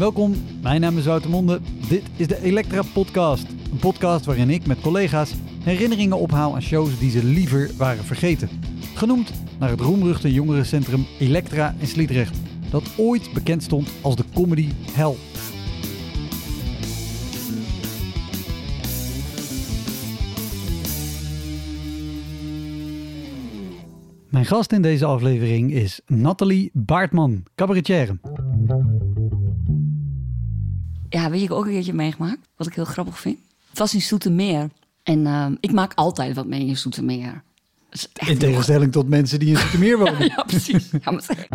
Welkom, mijn naam is Wouter. Dit is de Elektra Podcast. Een podcast waarin ik met collega's herinneringen ophaal aan shows die ze liever waren vergeten. Genoemd naar het roemruchte jongerencentrum Elektra in Sliedrecht, dat ooit bekend stond als de comedy hell. Mijn gast in deze aflevering is Nathalie Baartman, cabaretière. Ja, weet je, ik ook een keertje meegemaakt. Wat ik heel grappig vind. Het was in Soetermeer. En ehm, ik maak altijd wat mee in Soetermeer. Dat is echt In tegenstelling tot mensen die in Zoetermeer wonen. Ja, precies. Ja, maar...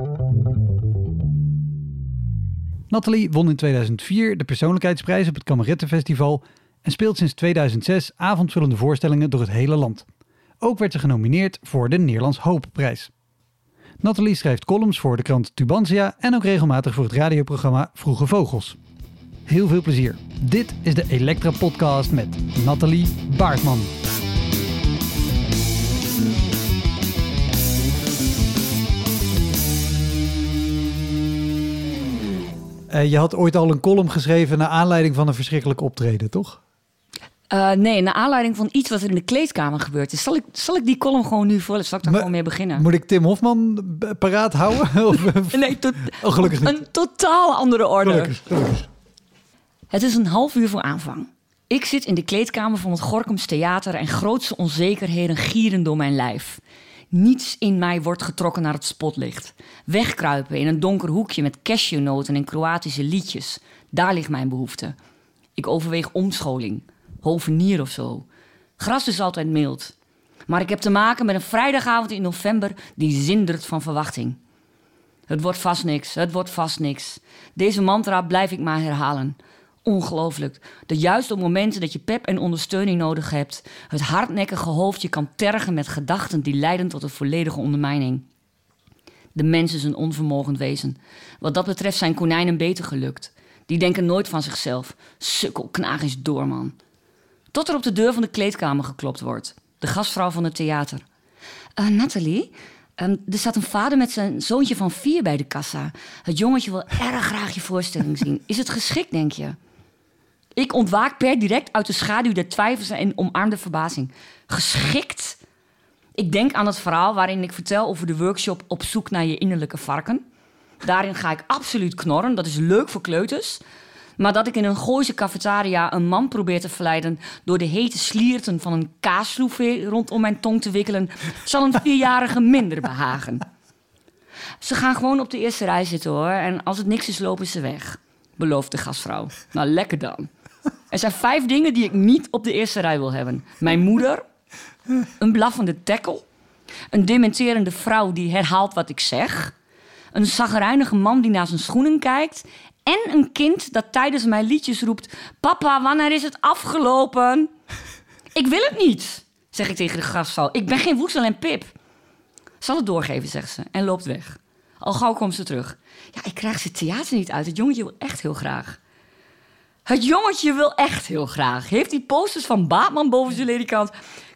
Nathalie won in 2004 de persoonlijkheidsprijs op het Kamerettenfestival en speelt sinds 2006 avondvullende voorstellingen door het hele land. Ook werd ze genomineerd voor de Nederlands Hoopprijs. Nathalie schrijft columns voor de krant Tubantia en ook regelmatig voor het radioprogramma Vroege Vogels. Heel veel plezier. Dit is de Elektra Podcast met Nathalie Baartman. Eh, je had ooit al een column geschreven naar aanleiding van een verschrikkelijk optreden, toch? Eh, nee, naar aanleiding van iets wat er in de kleedkamer gebeurd is. Zal ik, zal ik die column gewoon nu voor? Zal ik daar gewoon mee beginnen? Moet ik Tim Hofman paraat houden? Of- Nee, tot, Oh, gelukkig niet. een totaal andere orde. Gelukkig, gelukkig. Het is een half uur voor aanvang. Ik zit in de kleedkamer van het Gorkums Theater en grootste onzekerheden gieren door mijn lijf. Niets in mij wordt getrokken naar het spotlicht. Wegkruipen in een donker hoekje met cashewnoten en Kroatische liedjes. Daar ligt mijn behoefte. Ik overweeg omscholing, hovenier of zo. Gras is altijd mild. Maar ik heb te maken met een vrijdagavond in november die zindert van verwachting. Het wordt vast niks, het wordt vast niks. Deze mantra blijf ik maar herhalen. Ongelooflijk. Dat juist op momenten dat je pep en ondersteuning nodig hebt, het hardnekkige hoofdje kan tergen met gedachten die leiden tot een volledige ondermijning. De mens is een onvermogend wezen. Wat dat betreft zijn konijnen beter gelukt. Die denken nooit van zichzelf. Sukkel, knaag eens door, man. Tot er op de deur van de kleedkamer geklopt wordt. De gastvrouw van het theater. Eh, Nathalie, ehm, er staat een vader met zijn zoontje van vier bij de kassa. Het jongetje wil erg graag je voorstelling zien. Is het geschikt, denk je? Ik ontwaak per direct uit de schaduw der twijfels en omarmde verbazing. Geschikt? Ik denk aan het verhaal waarin ik vertel over de workshop op zoek naar je innerlijke varken. Daarin ga ik absoluut knorren, dat is leuk voor kleuters. Maar dat ik in een Gooise cafetaria een man probeer te verleiden... door de hete slierten van een kaasloefé rondom mijn tong te wikkelen... zal een vierjarige minder behagen. Ze gaan gewoon op de eerste rij zitten hoor. En als het niks is, lopen ze weg. Belooft de gastvrouw. Nou, lekker dan. Er zijn vijf dingen die ik niet op de eerste rij wil hebben: mijn moeder, een blaffende tackle, een dementerende vrouw die herhaalt wat ik zeg, een zagrijnige man die naar zijn schoenen kijkt en een kind dat tijdens mijn liedjes roept: Papa, wanneer is het afgelopen? Ik wil het niet, zeg ik tegen de gastvrouw. Ik ben geen woestel en pip. Zal het doorgeven, zegt ze en loopt weg. Al gauw komt ze terug. Ja, ik krijg ze theater niet uit. Het jongetje wil echt heel graag. Het jongetje wil echt heel graag. Heeft die posters van Baatman boven zijn ledikant?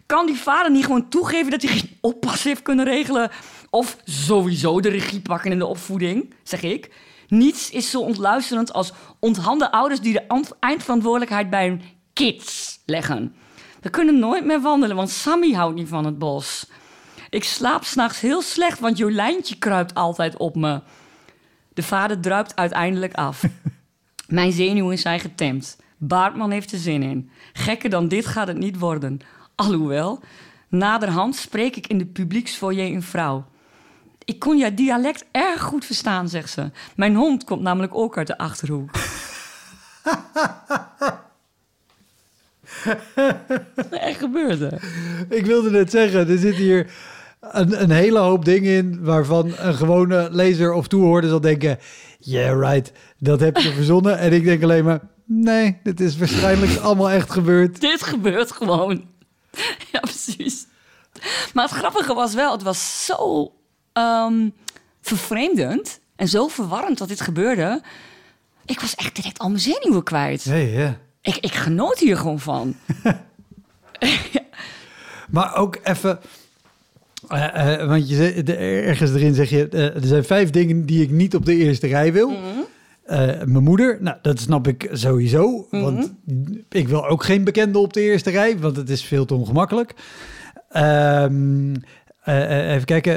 Kan die vader niet gewoon toegeven dat hij geen oppas heeft kunnen regelen? Of sowieso de regie pakken in de opvoeding, zeg ik. Niets is zo ontluisterend als onthande ouders die de ant- eindverantwoordelijkheid bij hun kids leggen. We kunnen nooit meer wandelen, want Sammy houdt niet van het bos. Ik slaap s'nachts heel slecht, want Jolijntje kruipt altijd op me. De vader druipt uiteindelijk af. Mijn zenuwen zijn getemd. Baartman heeft er zin in. Gekker dan dit gaat het niet worden. Alhoewel, naderhand spreek ik in de publieksfoyer een vrouw. Ik kon jouw dialect erg goed verstaan, zegt ze. Mijn hond komt namelijk ook uit de achterhoek. Echt gebeurde. Ik wilde net zeggen, er zit hier een, een hele hoop dingen in waarvan een gewone lezer of toehoorder zal denken: Yeah, right, dat heb je verzonnen. En ik denk alleen maar: Nee, dit is waarschijnlijk allemaal echt gebeurd. Dit gebeurt gewoon. Ja, precies. Maar het grappige was wel, het was zo ehm, vervreemdend en zo verwarrend dat dit gebeurde. Ik was echt direct al mijn zenuwen kwijt. Nee, ja. Ik, ik genoot hier gewoon van. Maar ook even. Eh, eh, want je, de- ergens erin zeg je: eh, er zijn vijf dingen die ik niet op de eerste rij wil. Eh, mijn moeder, nou, dat snap ik sowieso. Mhm. Want ik wil ook geen bekende op de eerste rij, want het is veel te ongemakkelijk. Ehm, eh, eh, even kijken,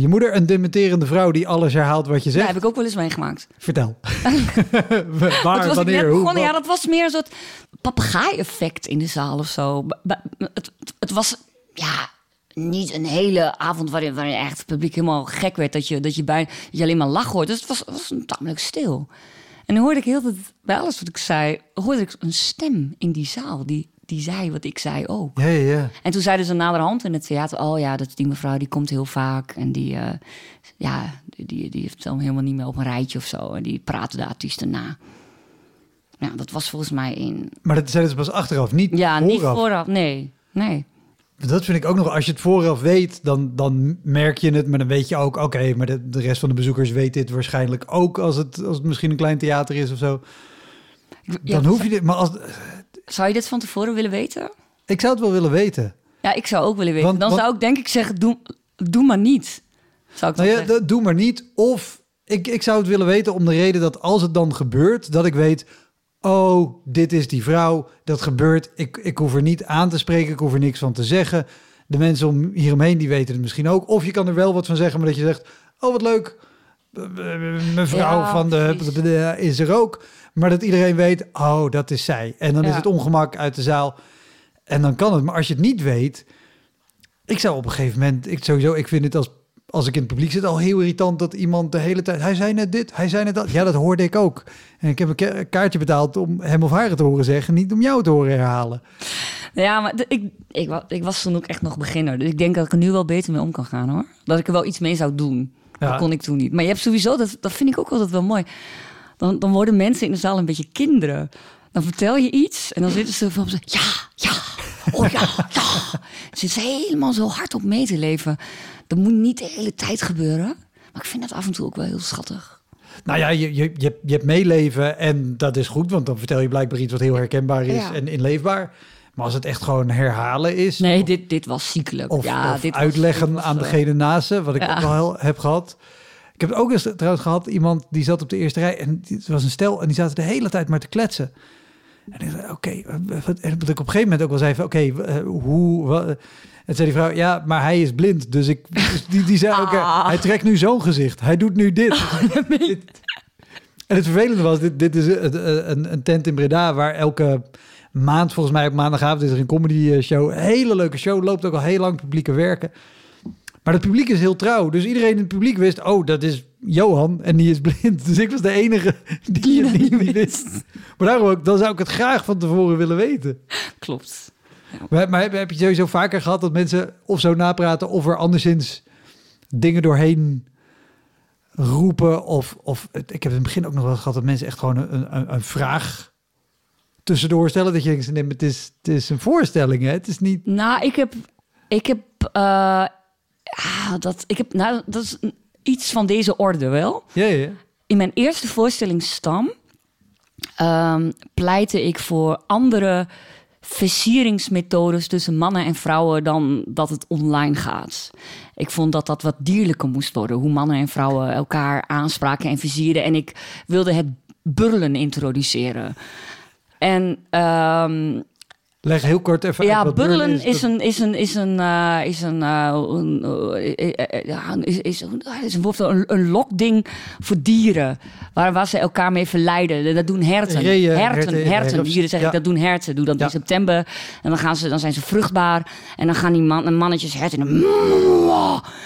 je moeder, een dementerende vrouw die alles herhaalt wat je zegt. heb ik ook wel eens meegemaakt. Vertel. Waar, was wanneer, hoe? begonnen. Ja, dat was meer een soort papegaai-effect in de zaal of zo. Het, het was ja, niet een hele avond waarin, waarin echt het publiek helemaal gek werd. Dat je, dat je, bij, dat je alleen maar lach hoort. Dus het was, was tamelijk stil. En dan hoorde ik heel veel, bij alles wat ik zei, hoorde ik een stem in die zaal. Die, die zei wat ik zei ook. Ja, ja, ja. En toen zeiden ze naderhand in het theater... oh ja, dat die mevrouw, die komt heel vaak. En die, eh, ja, die, die, die heeft dan helemaal niet meer op een rijtje of zo. En die praten de artiesten na. Ja, dat was volgens mij in... Maar dat zeiden ze pas achteraf, niet Ja, vooraf. niet vooraf, nee. Nee. Dat vind ik ook nog, als je het vooraf weet, dan, dan merk je het. Maar dan weet je ook, oké, maar de, de rest van de bezoekers weet dit waarschijnlijk ook als het, als het misschien een klein theater is of zo. Ja, Dan hoef je dit, maar als, Zou je dit van tevoren willen weten? ik zou het wel willen weten. Ja, ik zou ook willen weten. Want- dan want- zou ik denk ik zeggen, doe, doe maar niet. Zou ik Nou ja, zeggen. doe maar niet. Of ik, ik zou het willen weten om de reden dat als het dan gebeurt, dat ik weet, oh, dit is die vrouw, dat gebeurt. Ik, ik hoef er niet aan te spreken, ik hoef er niks van te zeggen. De mensen om hieromheen, die weten het misschien ook. Of je kan er wel wat van zeggen, maar dat je zegt, oh, wat leuk. Mevrouw Ja, van de is er ook. Maar dat iedereen weet, oh, dat is zij. En dan is het ongemak uit de zaal. En dan kan het. Maar als je het niet weet, ik zou op een gegeven moment, ik sowieso, ik vind het als, als ik in het publiek zit al heel irritant dat iemand de hele tijd, hij zei net dit, hij zei net dat. Ja, dat hoorde ik ook. En ik heb een ka- kaartje betaald om hem of haar het te horen zeggen, niet om jou te horen herhalen. Ja, maar ik, ik, ik was toen ook echt nog beginner. Dus ik denk dat ik er nu wel beter mee om kan gaan hoor. Dat ik er wel iets mee zou doen. Ja. Dat kon ik toen niet. Maar je hebt sowieso, dat, dat vind ik ook altijd wel mooi. Dan, dan worden mensen in de zaal een beetje kinderen. Dan vertel je iets en dan zitten ze van, ja, ja, oh ja, ja. Zitten ze helemaal zo hard op mee te leven. Dat moet niet de hele tijd gebeuren. Maar ik vind dat af en toe ook wel heel schattig. Nou ja, je, je, je, hebt- je hebt meeleven en dat is goed, want dan vertel je blijkbaar iets wat heel herkenbaar is Ja. en inleefbaar. Maar als het echt gewoon herhalen is, Nee, dit, dit was ziekelijk. of, ja, of dit was- uitleggen dit was, aan eh, degene naast ze, wat ik ja. ook heel- heb gehad. Ik heb het ook eens trouwens gehad, iemand die zat op de eerste rij en het was een stel en die zaten de hele tijd maar te kletsen. En ik zei, oké, eh, wat- en dat ik op een gegeven moment ook wel zei van, oké, eh, hoe, wat, en zei die vrouw, ja, maar hij is blind, dus ik, dus die, die zei ook, eh, Ah. hij trekt nu zo'n gezicht, hij doet nu dit. Dit- En het vervelende was, dit, dit is een, een, een tent in Breda waar elke maand, volgens mij op maandagavond is er een comedy eh, show. Een hele leuke show, loopt ook al heel lang publieke werken. Maar het publiek is heel trouw. Dus iedereen in het publiek wist, oh, dat is Johan en die is blind. Dus ik was de enige die, Die het dat niet niet wist. Maar daarom ook, dan zou ik het graag van tevoren willen weten. Klopt. Maar, maar heb, heb je sowieso vaker gehad dat mensen of zo napraten of er anderszins dingen doorheen roepen? Of, of ik heb in het begin ook nog wel gehad dat mensen echt gewoon een, een, een vraag tussendoor stellen. Dat je denkt, nee, het is, het is een voorstelling, hè? Het is niet... Nou, ik heb, ik heb, eh, ah, dat, ik heb, nou, dat is iets van deze orde wel. Ja, ja. In mijn eerste voorstelling Stam ehm, pleitte ik voor andere versieringsmethodes tussen mannen en vrouwen dan dat het online gaat. Ik vond dat dat wat dierlijker moest worden, hoe mannen en vrouwen elkaar aanspraken en versierden. En ik wilde het burlen introduceren. En ehm, Leg heel kort even uit ja, wat burlen burlen is een is een is een eh, is een eh, een, eh, ja, is is een, is een, een, lokding voor dieren waar, waar ze elkaar mee verleiden. Dat doen herten. Reeën, herten, herten, herten. herten. Hier zeg Ja. ik, dat doen herten. Doe dat Ja. in september en dan gaan ze dan zijn ze vruchtbaar en dan gaan die man, mannetjes herten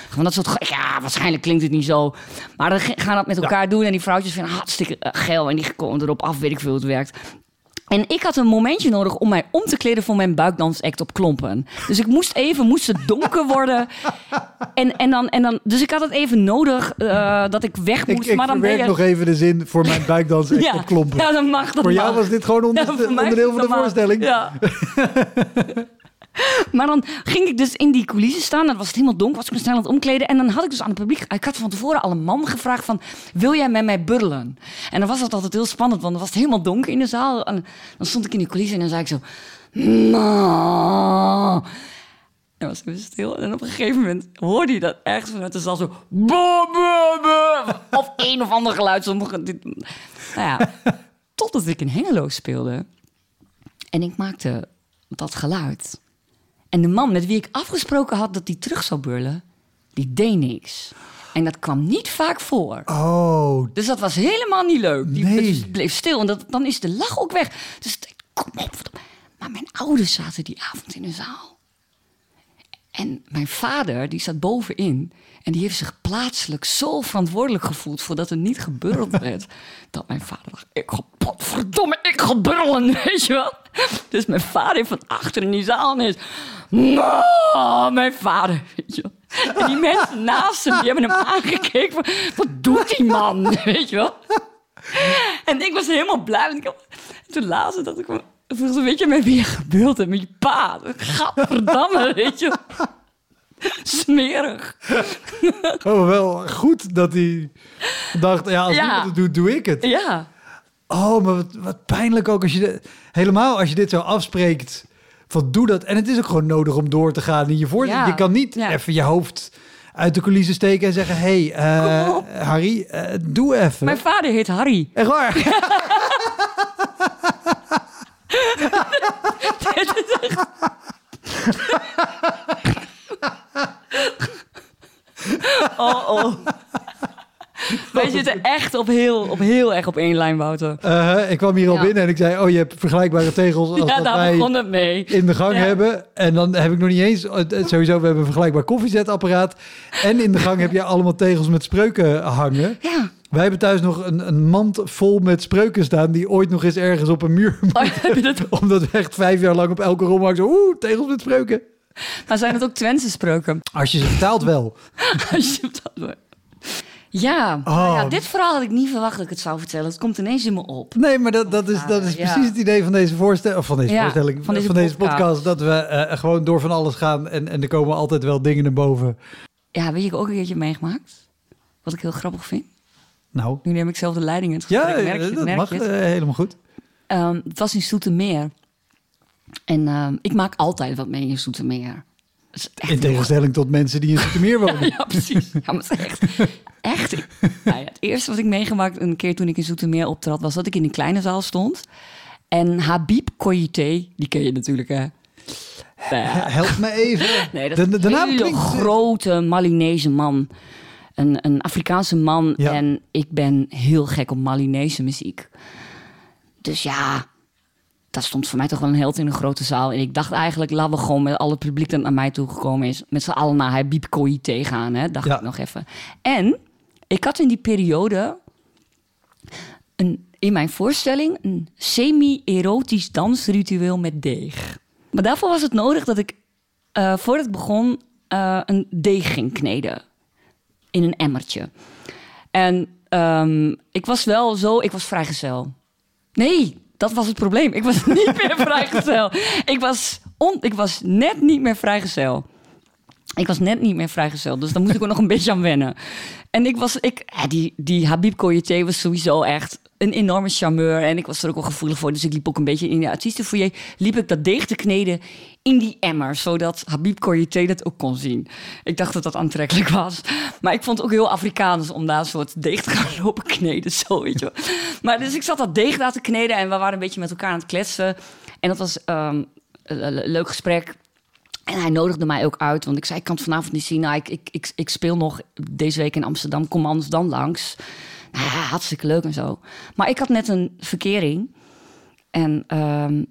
van dat soort ja waarschijnlijk klinkt het niet zo, maar dan gaan dat met elkaar doen en die vrouwtjes vinden hartstikke geil en die komen erop af, weet ik veel hoe het werkt. En ik had een momentje nodig om mij om te kleden voor mijn buikdansact op klompen. Dus ik moest even, moest het donker worden. En, en dan, en dan, dus ik had het even nodig eh, dat ik weg Ik, moest. ik maar dan ben verwerk je... nog even de zin voor mijn buikdans echt ja, op klompen. ja, dat mag. Dat voor jou mag. was dit gewoon onder, Ja, onderdeel van de voorstelling. Ja. maar dan ging ik dus in die coulissen staan. Dan was het helemaal donker, was ik me snel aan het omkleden. En dan had ik dus aan het publiek... Ik had van tevoren al een man gevraagd van... Wil jij met mij burlen? En dan was dat altijd heel spannend, want dan was het helemaal donker in de zaal. En dan stond ik in die coulissen en dan zei ik zo... "Nou." En was even stil. En op een gegeven moment hoorde hij dat echt vanuit de zaal zo... Of een of ander geluid. Sommige, dit, nou ja, totdat ik in Hengelo speelde. En ik maakte dat geluid. En de man met wie ik afgesproken had dat hij terug zou burlen... die deed niks. En dat kwam niet vaak voor. Oh, Dus dat was helemaal niet leuk. Die Nee. bleef stil en dat, dan is de lach ook weg. Dus kom op. Maar mijn ouders zaten die avond in de zaal. En mijn vader, die zat bovenin. En die heeft zich plaatselijk zo verantwoordelijk gevoeld... voordat er niet geburreld werd. dat mijn vader dacht, ik ga, potverdomme, ik ga burlen, weet je wel. Dus mijn vader heeft van achter in die zaal en is... "Nou, mijn vader, weet je wel. En die mensen naast hem, die hebben hem aangekeken van... Wat doet die man, weet je wel? En ik was helemaal blij. En toen laatst dat ik me... vroeg ze, weet je met wie je gebeurd hebt? Met je pa. Gadverdamme, weet je wel. Smerig. oh, wel goed dat hij dacht, ja, als Ja. iemand het doet, doe ik het. Ja. Oh, maar wat, wat pijnlijk ook als je... De, helemaal als je dit zo afspreekt, van doe dat. En het is ook gewoon nodig om door te gaan in je voorzet. Ja. Je kan niet Ja. even je hoofd uit de coulissen steken en zeggen... hey, eh. Harry, eh, doe even. Mijn vader heet Harry. Echt waar? Dit is echt- oh, oh. Wij zitten echt op heel, op heel erg op één lijn, Wouter. Eh, ik kwam hier al Ja. binnen en ik zei... oh, je hebt vergelijkbare tegels als Ja, dat daar wij begon het mee. in de gang Ja. hebben. En dan heb ik nog niet eens... eh, Sowieso, we hebben een vergelijkbaar koffiezetapparaat. En in de gang heb je allemaal tegels met spreuken hangen. Ja. Wij hebben thuis nog een, een mand vol met spreuken staan... die ooit nog eens ergens op een muur... Oh, heb je dat? Omdat we echt vijf jaar lang op elke rom hangen... zo, oeh, tegels met spreuken. Maar zijn het ook Twentse spreuken? Als je ze vertaalt wel. Als je. Ja, Oh. nou ja, dit verhaal had ik niet verwacht dat ik het zou vertellen. Het komt ineens in me op. Nee, maar dat, dat is, dat is Ja. precies het idee van deze voorstelling. Van deze Ja, voorstelling. van Van deze podcast. podcast. Dat we eh, gewoon door van alles gaan. En, en er komen altijd wel dingen naar boven. Ja, weet je, ik ook een keertje meegemaakt. Wat ik heel grappig vind. Nou, Nu neem ik zelf de leiding in het ja, gesprek. merk je, dat merk mag je het? eh, helemaal goed. Ehm, het was in Zoetermeer. En ehm, ik maak altijd wat mee in Zoetermeer. Echt In tegenstelling tot mensen die in Zoetermeer wonen. Ja, precies. Ja, maar het echt... echt nou ja, het eerste wat ik meegemaakt een keer toen ik in Zoetermeer optrad... was dat ik in een kleine zaal stond. En Habib Koyité, die ken je natuurlijk, hè? Nou ja, Help me even. Nee, dat de, de, naam klinkt... grote Malinese man. Een, een Afrikaanse man. Ja. En ik ben heel gek op Malinese muziek. Dus ja, dat stond voor mij toch wel een held in een grote zaal. En ik dacht eigenlijk, laten we gewoon met al het publiek dat naar mij toegekomen is... met z'n allen naar Habib Koyité gaan, hè? dacht Ja. ik nog even. En ik had in die periode een, in mijn voorstelling... een semi-erotisch dansritueel met deeg. Maar daarvoor was het nodig dat ik, eh, voordat ik begon... eh, een deeg ging kneden in een emmertje. En ehm, ik was wel zo, ik was vrijgezel. Nee, dat was het probleem. Ik was niet meer vrijgezel. Ik was, on, ik was net niet meer vrijgezel. Ik was net niet meer vrijgezel, dus daar moest ik ook nog een beetje aan wennen. En ik was, ik, die, die Habib Koyité was sowieso echt een enorme charmeur. En ik was er ook wel gevoelig voor, dus ik liep ook een beetje in de artiestenfoyer. Liep ik dat deeg te kneden in die emmer, zodat Habib Koyité dat ook kon zien. Ik dacht dat dat aantrekkelijk was. Maar ik vond het ook heel Afrikaans om daar een soort deeg te gaan lopen kneden, zo weet je. Maar dus ik zat dat deeg daar te kneden en we waren een beetje met elkaar aan het kletsen. En dat was ehm, een leuk gesprek. En hij nodigde mij ook uit, want ik zei, ik kan het vanavond niet zien. Nou, ik, ik, ik, ik speel nog deze week in Amsterdam, kom anders dan langs. Nou hartstikke leuk en zo. Maar ik had net een verkering. En, ehm,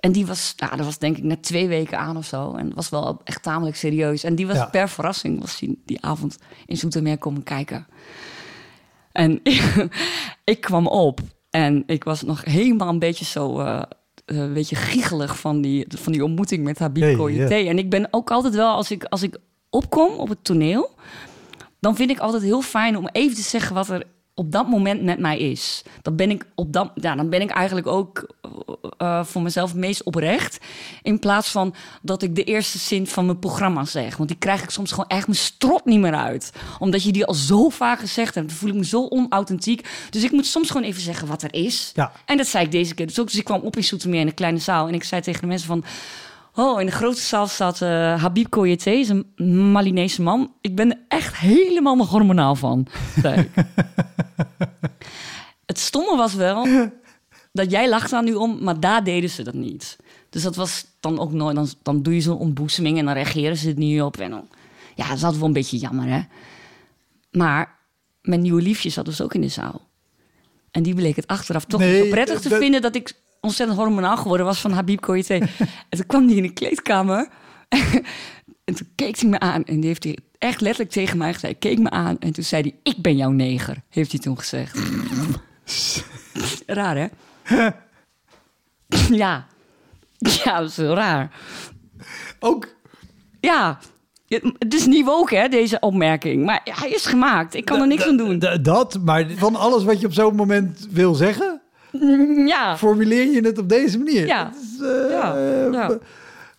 en die was, nou, dat was denk ik net twee weken aan of zo. En was wel echt tamelijk serieus. En die was Ja. per verrassing, was die, die avond in Zoetermeer komen kijken. En ik kwam op en ik was nog helemaal een beetje zo... eh, eh, een beetje giechelig van die, van die ontmoeting met Habib Hey. En ik ben ook altijd wel, als ik, als ik opkom op het toneel... dan vind ik altijd heel fijn om even te zeggen wat er op dat moment met mij is. Dan ben ik, op dat, ja, dan ben ik eigenlijk ook eh, voor mezelf meest oprecht. In plaats van dat ik de eerste zin van mijn programma zeg. Want die krijg ik soms gewoon echt mijn strot niet meer uit. Omdat je die al zo vaak gezegd hebt. Dan voel ik me zo onauthentiek. Dus ik moet soms gewoon even zeggen wat er is. Ja. En dat zei ik deze keer dus ook. Dus ik kwam op in Soetermeer in een kleine zaal. En ik zei tegen de mensen van... Oh, in de grote zaal staat eh, Habib Koyete, is een Malinese man. Ik ben er echt helemaal nog hormonaal van. het stomme was wel dat jij lacht daar nu om, maar daar deden ze dat niet. Dus dat was dan ook nooit. Dan, dan doe je zo'n ontboezeming en dan reageren ze het niet op. En dan, ja, dat is altijd wel een beetje jammer, hè? Maar mijn nieuwe liefje zat dus ook in de zaal. En die bleek het achteraf toch Nee, niet zo prettig te dat- vinden dat ik ontzettend hormonaal geworden was van Habib Koyete. en toen kwam die in de kleedkamer. en toen keek hij me aan en die heeft hij echt letterlijk tegen mij gezegd. Keek me aan en toen zei hij: Ik ben jouw neger, heeft hij toen gezegd. Raar, hè? ja. Ja, dat is heel raar. Ook Ja, het is niet woke, hè, deze opmerking. Maar hij is gemaakt. Ik kan er niks aan doen. dat, maar van alles wat je op zo'n moment wil zeggen, Ja, formuleer je het op deze manier. Ja. Is, eh, Ja, ja.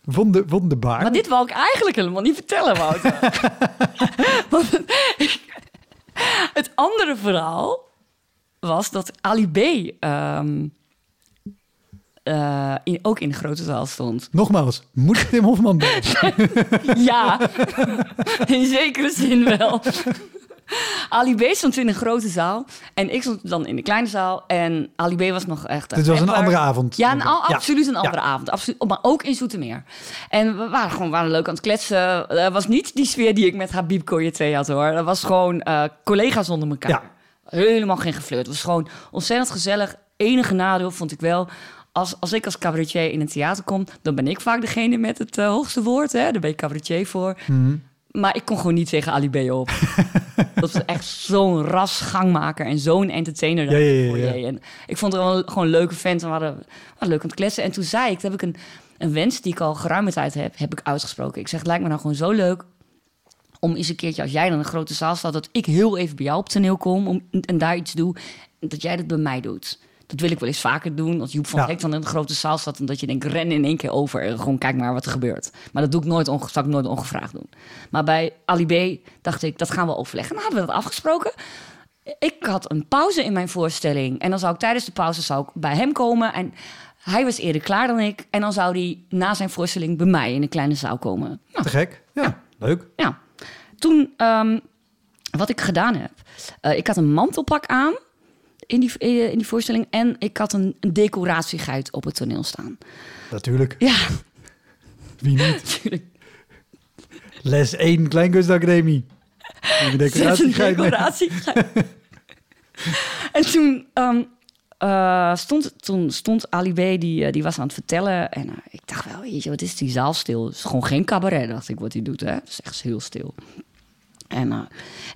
Wonder, wonderbaar. maar dit wou ik eigenlijk helemaal niet vertellen, Wouter. Want het andere verhaal was dat Ali B. ehm, eh, in- ook in de grote zaal stond. Nogmaals, moet Tim Hofman bij? Ja, in zekere zin wel. Ali B stond in een grote zaal en ik stond dan in de kleine zaal. En Ali B was nog echt... Dit was een andere avond. Ja, een, al- Ja. absoluut een Ja. andere avond. Absoluut, maar ook in Zoetermeer. En we waren gewoon waren leuk aan het kletsen. Dat was niet die sfeer die ik met Habib Koyete had hoor. Dat was gewoon eh, collega's onder elkaar. Ja. Helemaal geen geflirt. Het was gewoon ontzettend gezellig. Enige nadeel vond ik wel... Als, als ik als cabaretier in een theater kom... dan ben ik vaak degene met het eh, hoogste woord. Hè? Daar ben ik cabaretier voor. Mhm. Maar ik kon gewoon niet tegen Ali B op. dat was echt zo'n ras gangmaker en zo'n entertainer. Ja, ja, ja, foyer. ja. En ik vond het wel gewoon een leuke vent en we hadden, we hadden leuk aan het kletsen. En toen zei ik, dat heb ik een, een wens die ik al geruime tijd heb, heb ik uitgesproken. Ik zeg, het lijkt me nou gewoon zo leuk om eens een keertje, als jij dan een grote zaal staat, dat ik heel even bij jou op toneel kom om, en daar iets doe, en dat jij dat bij mij doet. Dat wil ik wel eens vaker doen. Als Joep van Ja. Hek dan in een grote zaal staat... en dat je denkt, ren in één keer over. En gewoon kijk maar wat er gebeurt. Maar dat doe ik nooit, zou ik nooit ongevraagd doen. Maar bij Ali B dacht ik, dat gaan we overleggen. Dan hadden we dat afgesproken. Ik had een pauze in mijn voorstelling. En dan zou ik tijdens de pauze zou ik bij hem komen. En hij was eerder klaar dan ik. En dan zou hij na zijn voorstelling bij mij in een kleine zaal komen. Nou, Te gek. Ja, leuk. ja. Toen, ehm, wat ik gedaan heb. eh, ik had een mantelpak aan in die, eh, in die voorstelling. En ik had een, een op het toneel staan. Natuurlijk. Ja, Wie niet? natuurlijk. Les 1 Kleinkunstacademie. Een en toen, eh, stond, toen stond Ali B, die, eh, die was aan het vertellen. En ik dacht wel, weet je, wat is die zaal stil? Het is gewoon geen cabaret, dacht ik, wat hij doet. Hè? Het is echt heel stil. En,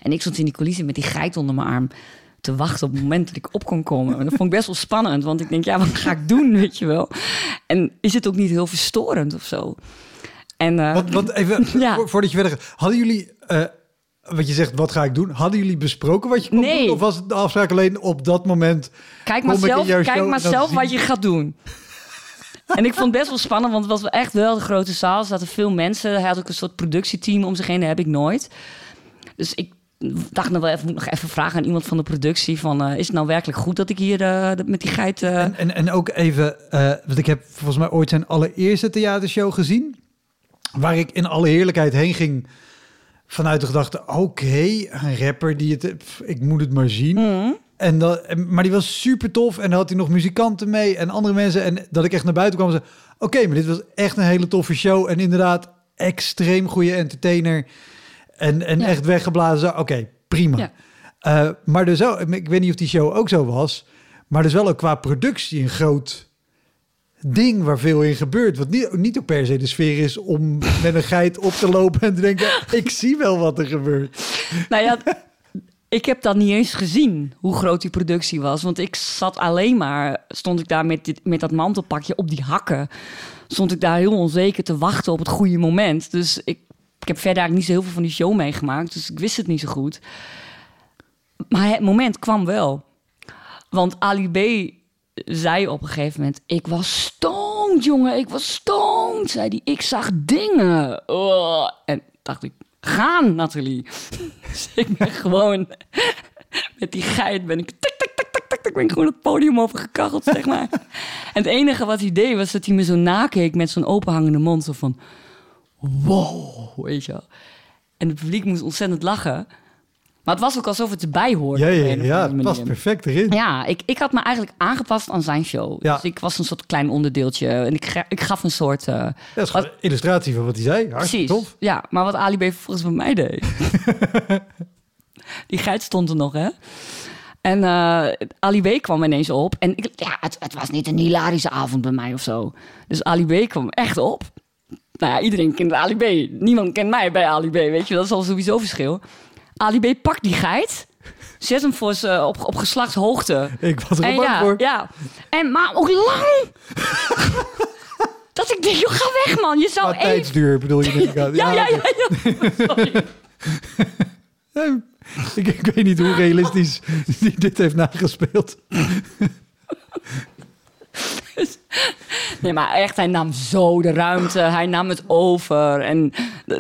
en ik stond in die coulissen met die geit onder mijn arm te wachten op het moment dat ik op kon komen. En dat vond ik best wel spannend, want ik denk, ja, wat ga ik doen, weet je wel? En is het ook niet heel verstorend of zo? En, eh, Wat, wat even, Ja. vo- voordat je verder gaat. Hadden jullie, eh, wat je zegt, wat ga ik doen? Hadden jullie besproken wat je kon Nee. doen? Of was het de afspraak alleen op dat moment? Kijk maar zelf, kijk maar zelf wat je gaat doen. en ik vond het best wel spannend, want het was wel echt wel een grote zaal. Er zaten veel mensen. Hij had ook een soort productieteam om zich heen. Dat heb ik nooit. Dus ik dacht nog wel even, moet nog even vragen aan iemand van de productie: van, eh, is het nou werkelijk goed dat ik hier eh, met die geit... eh, En, en, en ook even, want ik heb volgens mij ooit zijn allereerste theatershow gezien. Waar ik in alle heerlijkheid heen ging vanuit de gedachte, oké, een rapper die het, pff, ik moet het maar zien. mhm. En dat, maar die was super tof en dan had hij nog muzikanten mee en andere mensen. En dat ik echt naar buiten kwam en zei, oké, maar dit was echt een hele toffe show. En inderdaad, extreem goede entertainer. En, en Ja. echt weggeblazen. Oké, prima. Eh, maar dus ook, ik weet niet of die show ook zo was. Maar dus wel ook qua productie een groot ding waar veel in gebeurt. Wat niet, niet ook per se de sfeer is om met een geit op te lopen en te denken... ik zie wel wat er gebeurt. Nou ja, ik heb dat niet eens gezien, hoe groot die productie was. Want ik zat alleen maar, stond ik daar met, dit, met dat mantelpakje op die hakken. Stond ik daar heel onzeker te wachten op het goede moment. Dus ik, ik heb verder eigenlijk niet zo heel veel van die show meegemaakt. Dus ik wist het niet zo goed. Maar het moment kwam wel. Want Ali B zei op een gegeven moment... Ik was stoned, jongen. Ik was stoned, zei hij. Ik zag dingen. Oh. En dacht ik, gaan, Nathalie. Dus ik ben gewoon... Met die geit ben ik... Tik, tik, tik, tik, tik, Ik ben gewoon het podium overgekacheld, zeg maar. en het enige wat hij deed was dat hij me zo nakeek met zo'n openhangende mond. Zo van, wow, weet je wel. En het publiek moest ontzettend lachen. Maar het was ook alsof het erbij hoorde. Ja, ja, ja, het past perfect erin. Ja, ik, ik had me eigenlijk aangepast aan zijn show. Ja. Dus ik was een soort klein onderdeeltje. En ik, ik gaf een soort... eh, Dat is een illustratie van wat hij zei. Hartstikke Precies. tof. Ja, maar wat Ali B volgens mij deed. Die geit stond er nog, hè? En eh Ali B kwam ineens op. En ik, ja, het, het was niet een hilarische avond bij mij of zo. Dus Ali B kwam echt op. Nou ja, iedereen kent Ali B. Niemand kent mij bij Ali B, weet je. Dat is al sowieso verschil. Ali B pakt die geit. Zet hem voor z'n- op, op geslachtshoogte. Ik was er En bang ja, voor. ja. En maar ook lang. dat ik denk, joh, ga weg man. Je zou even tijdsduur bedoel je inderdaad. ja, ja, ja. ja. Sorry. Nee, ik, ik weet niet hoe realistisch die dit heeft nagespeeld. Nee, maar echt, hij nam zo de ruimte. Hij nam het over. En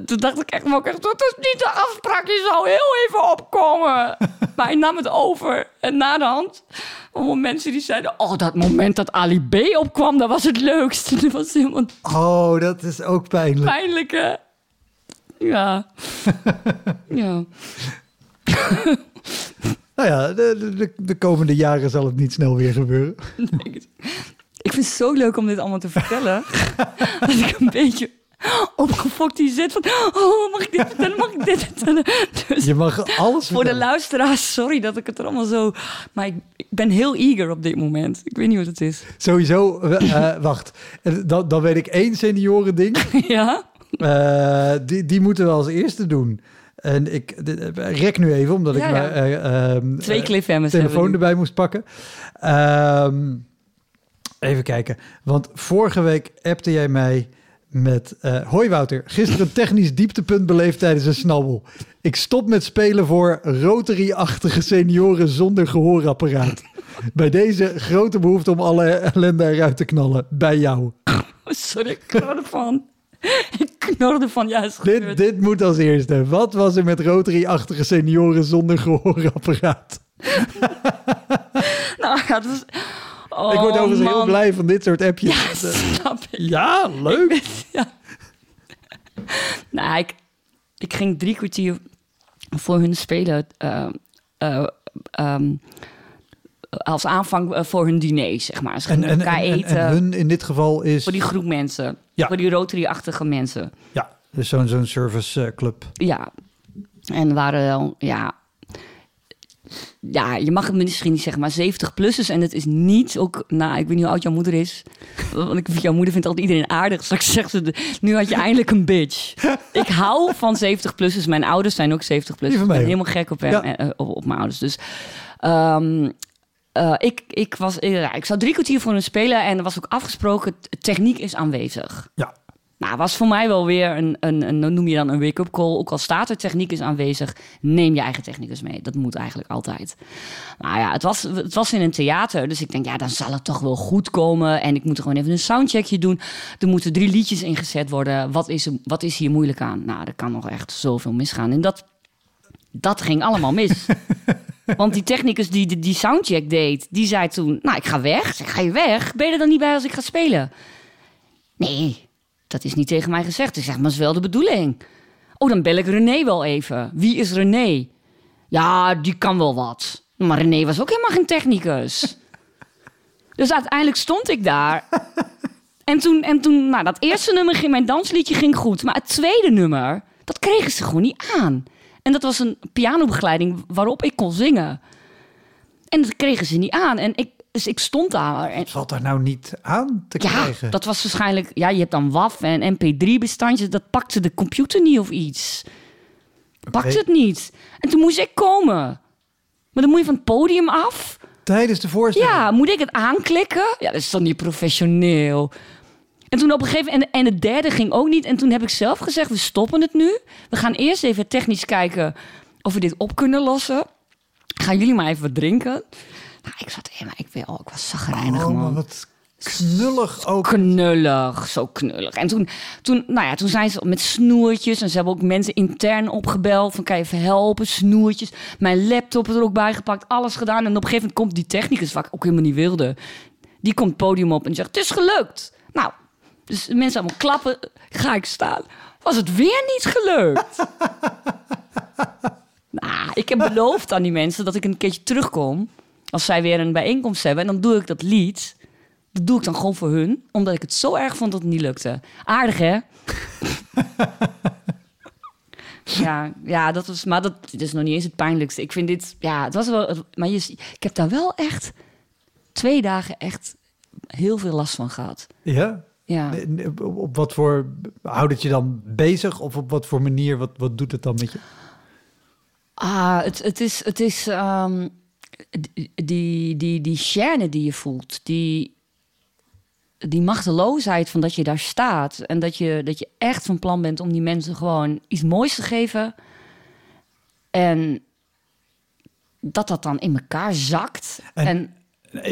toen dacht ik echt, ook echt, dat is niet de afspraak. Je zou heel even opkomen. Maar hij nam het over. En na de hand, allemaal mensen die zeiden... Oh, dat moment dat Ali B opkwam, dat was het leukst. Dat was helemaal Oh, dat is ook pijnlijk. pijnlijk, hè? Ja. ja. Nou ja, de, de, de komende jaren zal het niet snel weer gebeuren. Ik vind het zo leuk om dit allemaal te vertellen. dat ik een beetje opgefokt hier zit van... Oh, mag ik dit vertellen? Mag ik dit vertellen? Dus Je mag alles voor de luisteraars, sorry dat ik het er allemaal zo... Maar ik, ik ben heel eager op dit moment. Ik weet niet wat het is. Sowieso, eh, eh, wacht. Eh, Dan, dan weet ik één senioren ding. ja? Die, die moeten we als eerste doen. En ik rek nu even, omdat Ja, ik ja. mijn eh, ehm, Twee eh, cliffhangers telefoon erbij moest pakken. Ehm, even kijken. Want vorige week appte jij mij met... eh Hoi Wouter, gisteren een technisch dieptepunt beleefd tijdens een snabbel. Ik stop met spelen voor Rotary-achtige senioren zonder gehoorapparaat. Bij deze grote behoefte om alle ellende eruit te knallen. Bij jou. Oh, sorry, ik knorde van. Ik knorde van, ja, is Dit, dit moet als eerste. Wat was er met Rotary-achtige senioren zonder gehoorapparaat? Nou, ja, het was... Oh, ik word overigens heel man. blij van dit soort appjes. Ja, snap ik. ja, leuk. Ja. Nou, ik, ik ging drie kwartier voor hun spelen. eh, eh, ehm, als aanvang eh, voor hun diner, zeg maar. Ze En, gingen en, elkaar en, en, eten. en hun in dit geval is... Voor die groep mensen. Ja. Voor die Rotary-achtige mensen. Ja, dus zo'n zo'n service eh, club. Ja. En waren wel, ja... Ja, je mag het misschien niet zeggen, maar 70-plussers. En het is niet ook... Nou, ik weet niet hoe oud jouw moeder is. Want ik, jouw moeder vindt altijd iedereen aardig. Straks zegt ze, nu had je eindelijk een bitch. Ik hou van 70-plussers. Mijn ouders zijn ook 70-plussers. Die Ik ben mij helemaal gek op, hem, Ja. eh, op, op mijn ouders. Dus... ehm, eh, ik, ik, was, eh, ja, ik zou drie kwartier voor hun spelen en er was ook afgesproken, techniek is aanwezig. Ja, Nou, was voor mij wel weer een, een, een noem je dan een wake-up call. Ook al staat er techniek is aanwezig, neem je eigen technicus mee. Dat moet eigenlijk altijd. Nou ja, het was, het was in een theater, dus ik denk, ja, dan zal het toch wel goed komen. En ik moet er gewoon even een soundcheckje doen. Er moeten drie liedjes ingezet worden. Wat is, wat is hier moeilijk aan? Nou, er kan nog echt zoveel misgaan. En dat, dat ging allemaal mis. Want die technicus die die, die soundcheck deed, die zei toen... Nou, ik ga weg. Ik zeg, ga je weg? Ben je er dan niet bij als ik ga spelen? Nee, dat is niet tegen mij gezegd. Ik zeg, maar dat is wel de bedoeling. Oh, dan bel ik René wel even. Wie is René? Ja, die kan wel wat. Maar René was ook helemaal geen technicus. Dus uiteindelijk stond ik daar. En toen, en toen nou, dat eerste nummer ging, mijn dansliedje ging goed. Maar het tweede nummer, dat kregen ze gewoon niet aan. En dat was een pianobegeleiding waarop ik kon zingen. En dat kregen ze niet aan. En ik, dus ik stond daar. En, wat valt daar nou niet aan te ja, krijgen? dat was waarschijnlijk... Ja, je hebt dan WAF en MP3-bestandjes. Dat pakte de computer niet of iets. Pakte het niet. En toen moest ik komen. Maar dan moet je van het podium af. Tijdens de voorstelling? Ja, moet ik het aanklikken? Ja, dat is dan niet professioneel. En toen op een gegeven moment... En, en het derde ging ook niet. En toen heb ik zelf gezegd, we stoppen het nu. We gaan eerst even technisch kijken of we dit op kunnen lossen. Gaan jullie maar even wat drinken? Nou, ik zat... Ja, maar ik, wil, ik was zagrijnig, Oh, man. wat knullig ook. Knullig, zo knullig. En toen, toen, nou ja, toen zijn ze met snoertjes en ze hebben ook mensen intern opgebeld van kan je even helpen, snoertjes. Mijn laptop er ook bij gepakt, alles gedaan. En op een gegeven moment komt die technicus, wat ik ook helemaal niet wilde, die komt het podium op en zegt het is gelukt. Nou, dus mensen allemaal klappen, ga ik staan. Was het weer niet gelukt? nou, ik heb beloofd aan die mensen dat ik een keertje terugkom als zij weer een bijeenkomst hebben. En dan doe ik dat lied. Dat doe ik dan gewoon voor hun, omdat ik het zo erg vond dat het niet lukte. Aardig, hè? ja, ja, dat was, maar dat is nog niet eens het pijnlijkste. Ik vind dit, ja, het was wel, maar je, ik heb daar wel echt twee dagen echt heel veel last van gehad. Ja? Ja. Op wat voor, houdt het je dan bezig? Of op wat voor manier, wat, wat doet het dan met je? Ah, het, het is, het is um, die, die, die chaîne die je voelt, die, die machteloosheid van dat je daar staat en dat je, dat je echt van plan bent om die mensen gewoon iets moois te geven. En dat dat dan in elkaar zakt. En,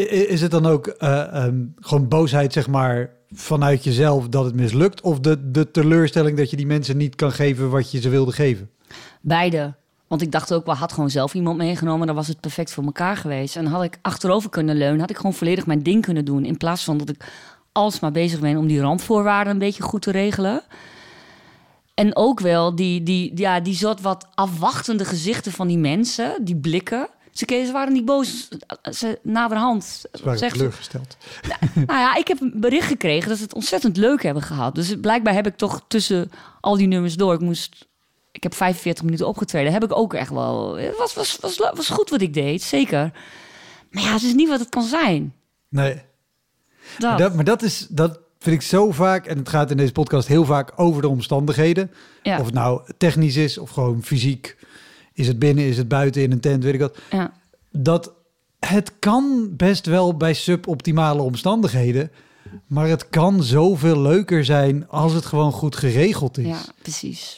is het dan ook uh, um, gewoon boosheid, zeg maar, vanuit jezelf dat het mislukt? Of de, de teleurstelling dat je die mensen niet kan geven wat je ze wilde geven? Beide. Want ik dacht ook, wel had gewoon zelf iemand meegenomen, dan was het perfect voor elkaar geweest. En had ik achterover kunnen leunen, had ik gewoon volledig mijn ding kunnen doen. In plaats van dat ik alsmaar bezig ben om die randvoorwaarden een beetje goed te regelen. En ook wel die, die, ja, die soort wat afwachtende gezichten van die mensen, die blikken. Ze, waren niet boos. Ze naderhand. Ze waren teleurgesteld. Nou, nou, ja, ik heb een bericht gekregen dat ze het ontzettend leuk hebben gehad. Dus blijkbaar heb ik toch tussen al die nummers door. Ik moest. Ik heb 45 minuten opgetreden. Heb ik ook echt wel. Het was, was, was, was goed wat ik deed, zeker. Maar ja, het is niet wat het kan zijn. Nee. Dat. maar dat is, dat vind ik zo vaak, en het gaat in deze podcast heel vaak over de omstandigheden. Ja. Of het nou technisch is of gewoon fysiek. Is het binnen, is het buiten in een tent, weet ik wat. Ja. Dat het kan best wel bij suboptimale omstandigheden. Maar het kan zoveel leuker zijn als het gewoon goed geregeld is. Ja, precies.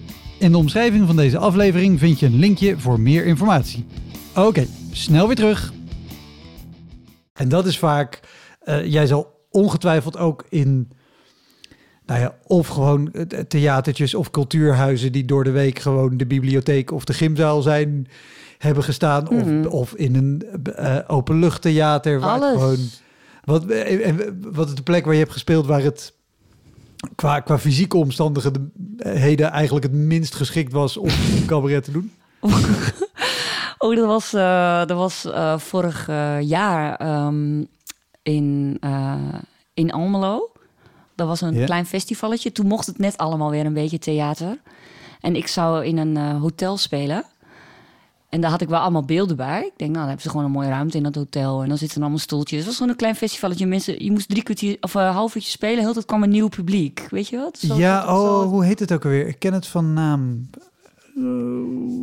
In de omschrijving van deze aflevering vind je een linkje voor meer informatie. Oké, snel weer terug. En dat is vaak, uh, jij zal ongetwijfeld ook in nou ja, of gewoon theatertjes of cultuurhuizen die door de week gewoon de bibliotheek of de gymzaal zijn hebben gestaan. Of, Mhm. of in een uh, openluchttheater. Waar het gewoon. Wat, eh, en wat is de plek waar je hebt gespeeld waar het qua, qua fysieke omstandigheden eigenlijk het minst geschikt was om een cabaret te doen? Oh, dat was, eh, dat was eh, vorig eh, jaar ehm, in, in Almelo. Dat was een klein festivalletje. Toen mocht het net allemaal weer een beetje theater. En ik zou in een hotel spelen. En daar had ik wel allemaal beelden bij. Ik denk, nou, dan hebben ze gewoon een mooie ruimte in dat hotel. En dan zitten er allemaal stoeltjes. Het was gewoon een klein festivalletje. Mensen, je moest drie kwartier of een half uurtje spelen. Heel tijd kwam een nieuw publiek. Weet je wat? Zo- ja, zo- zo- oh, hoe heet het ook alweer? Ik ken het van naam.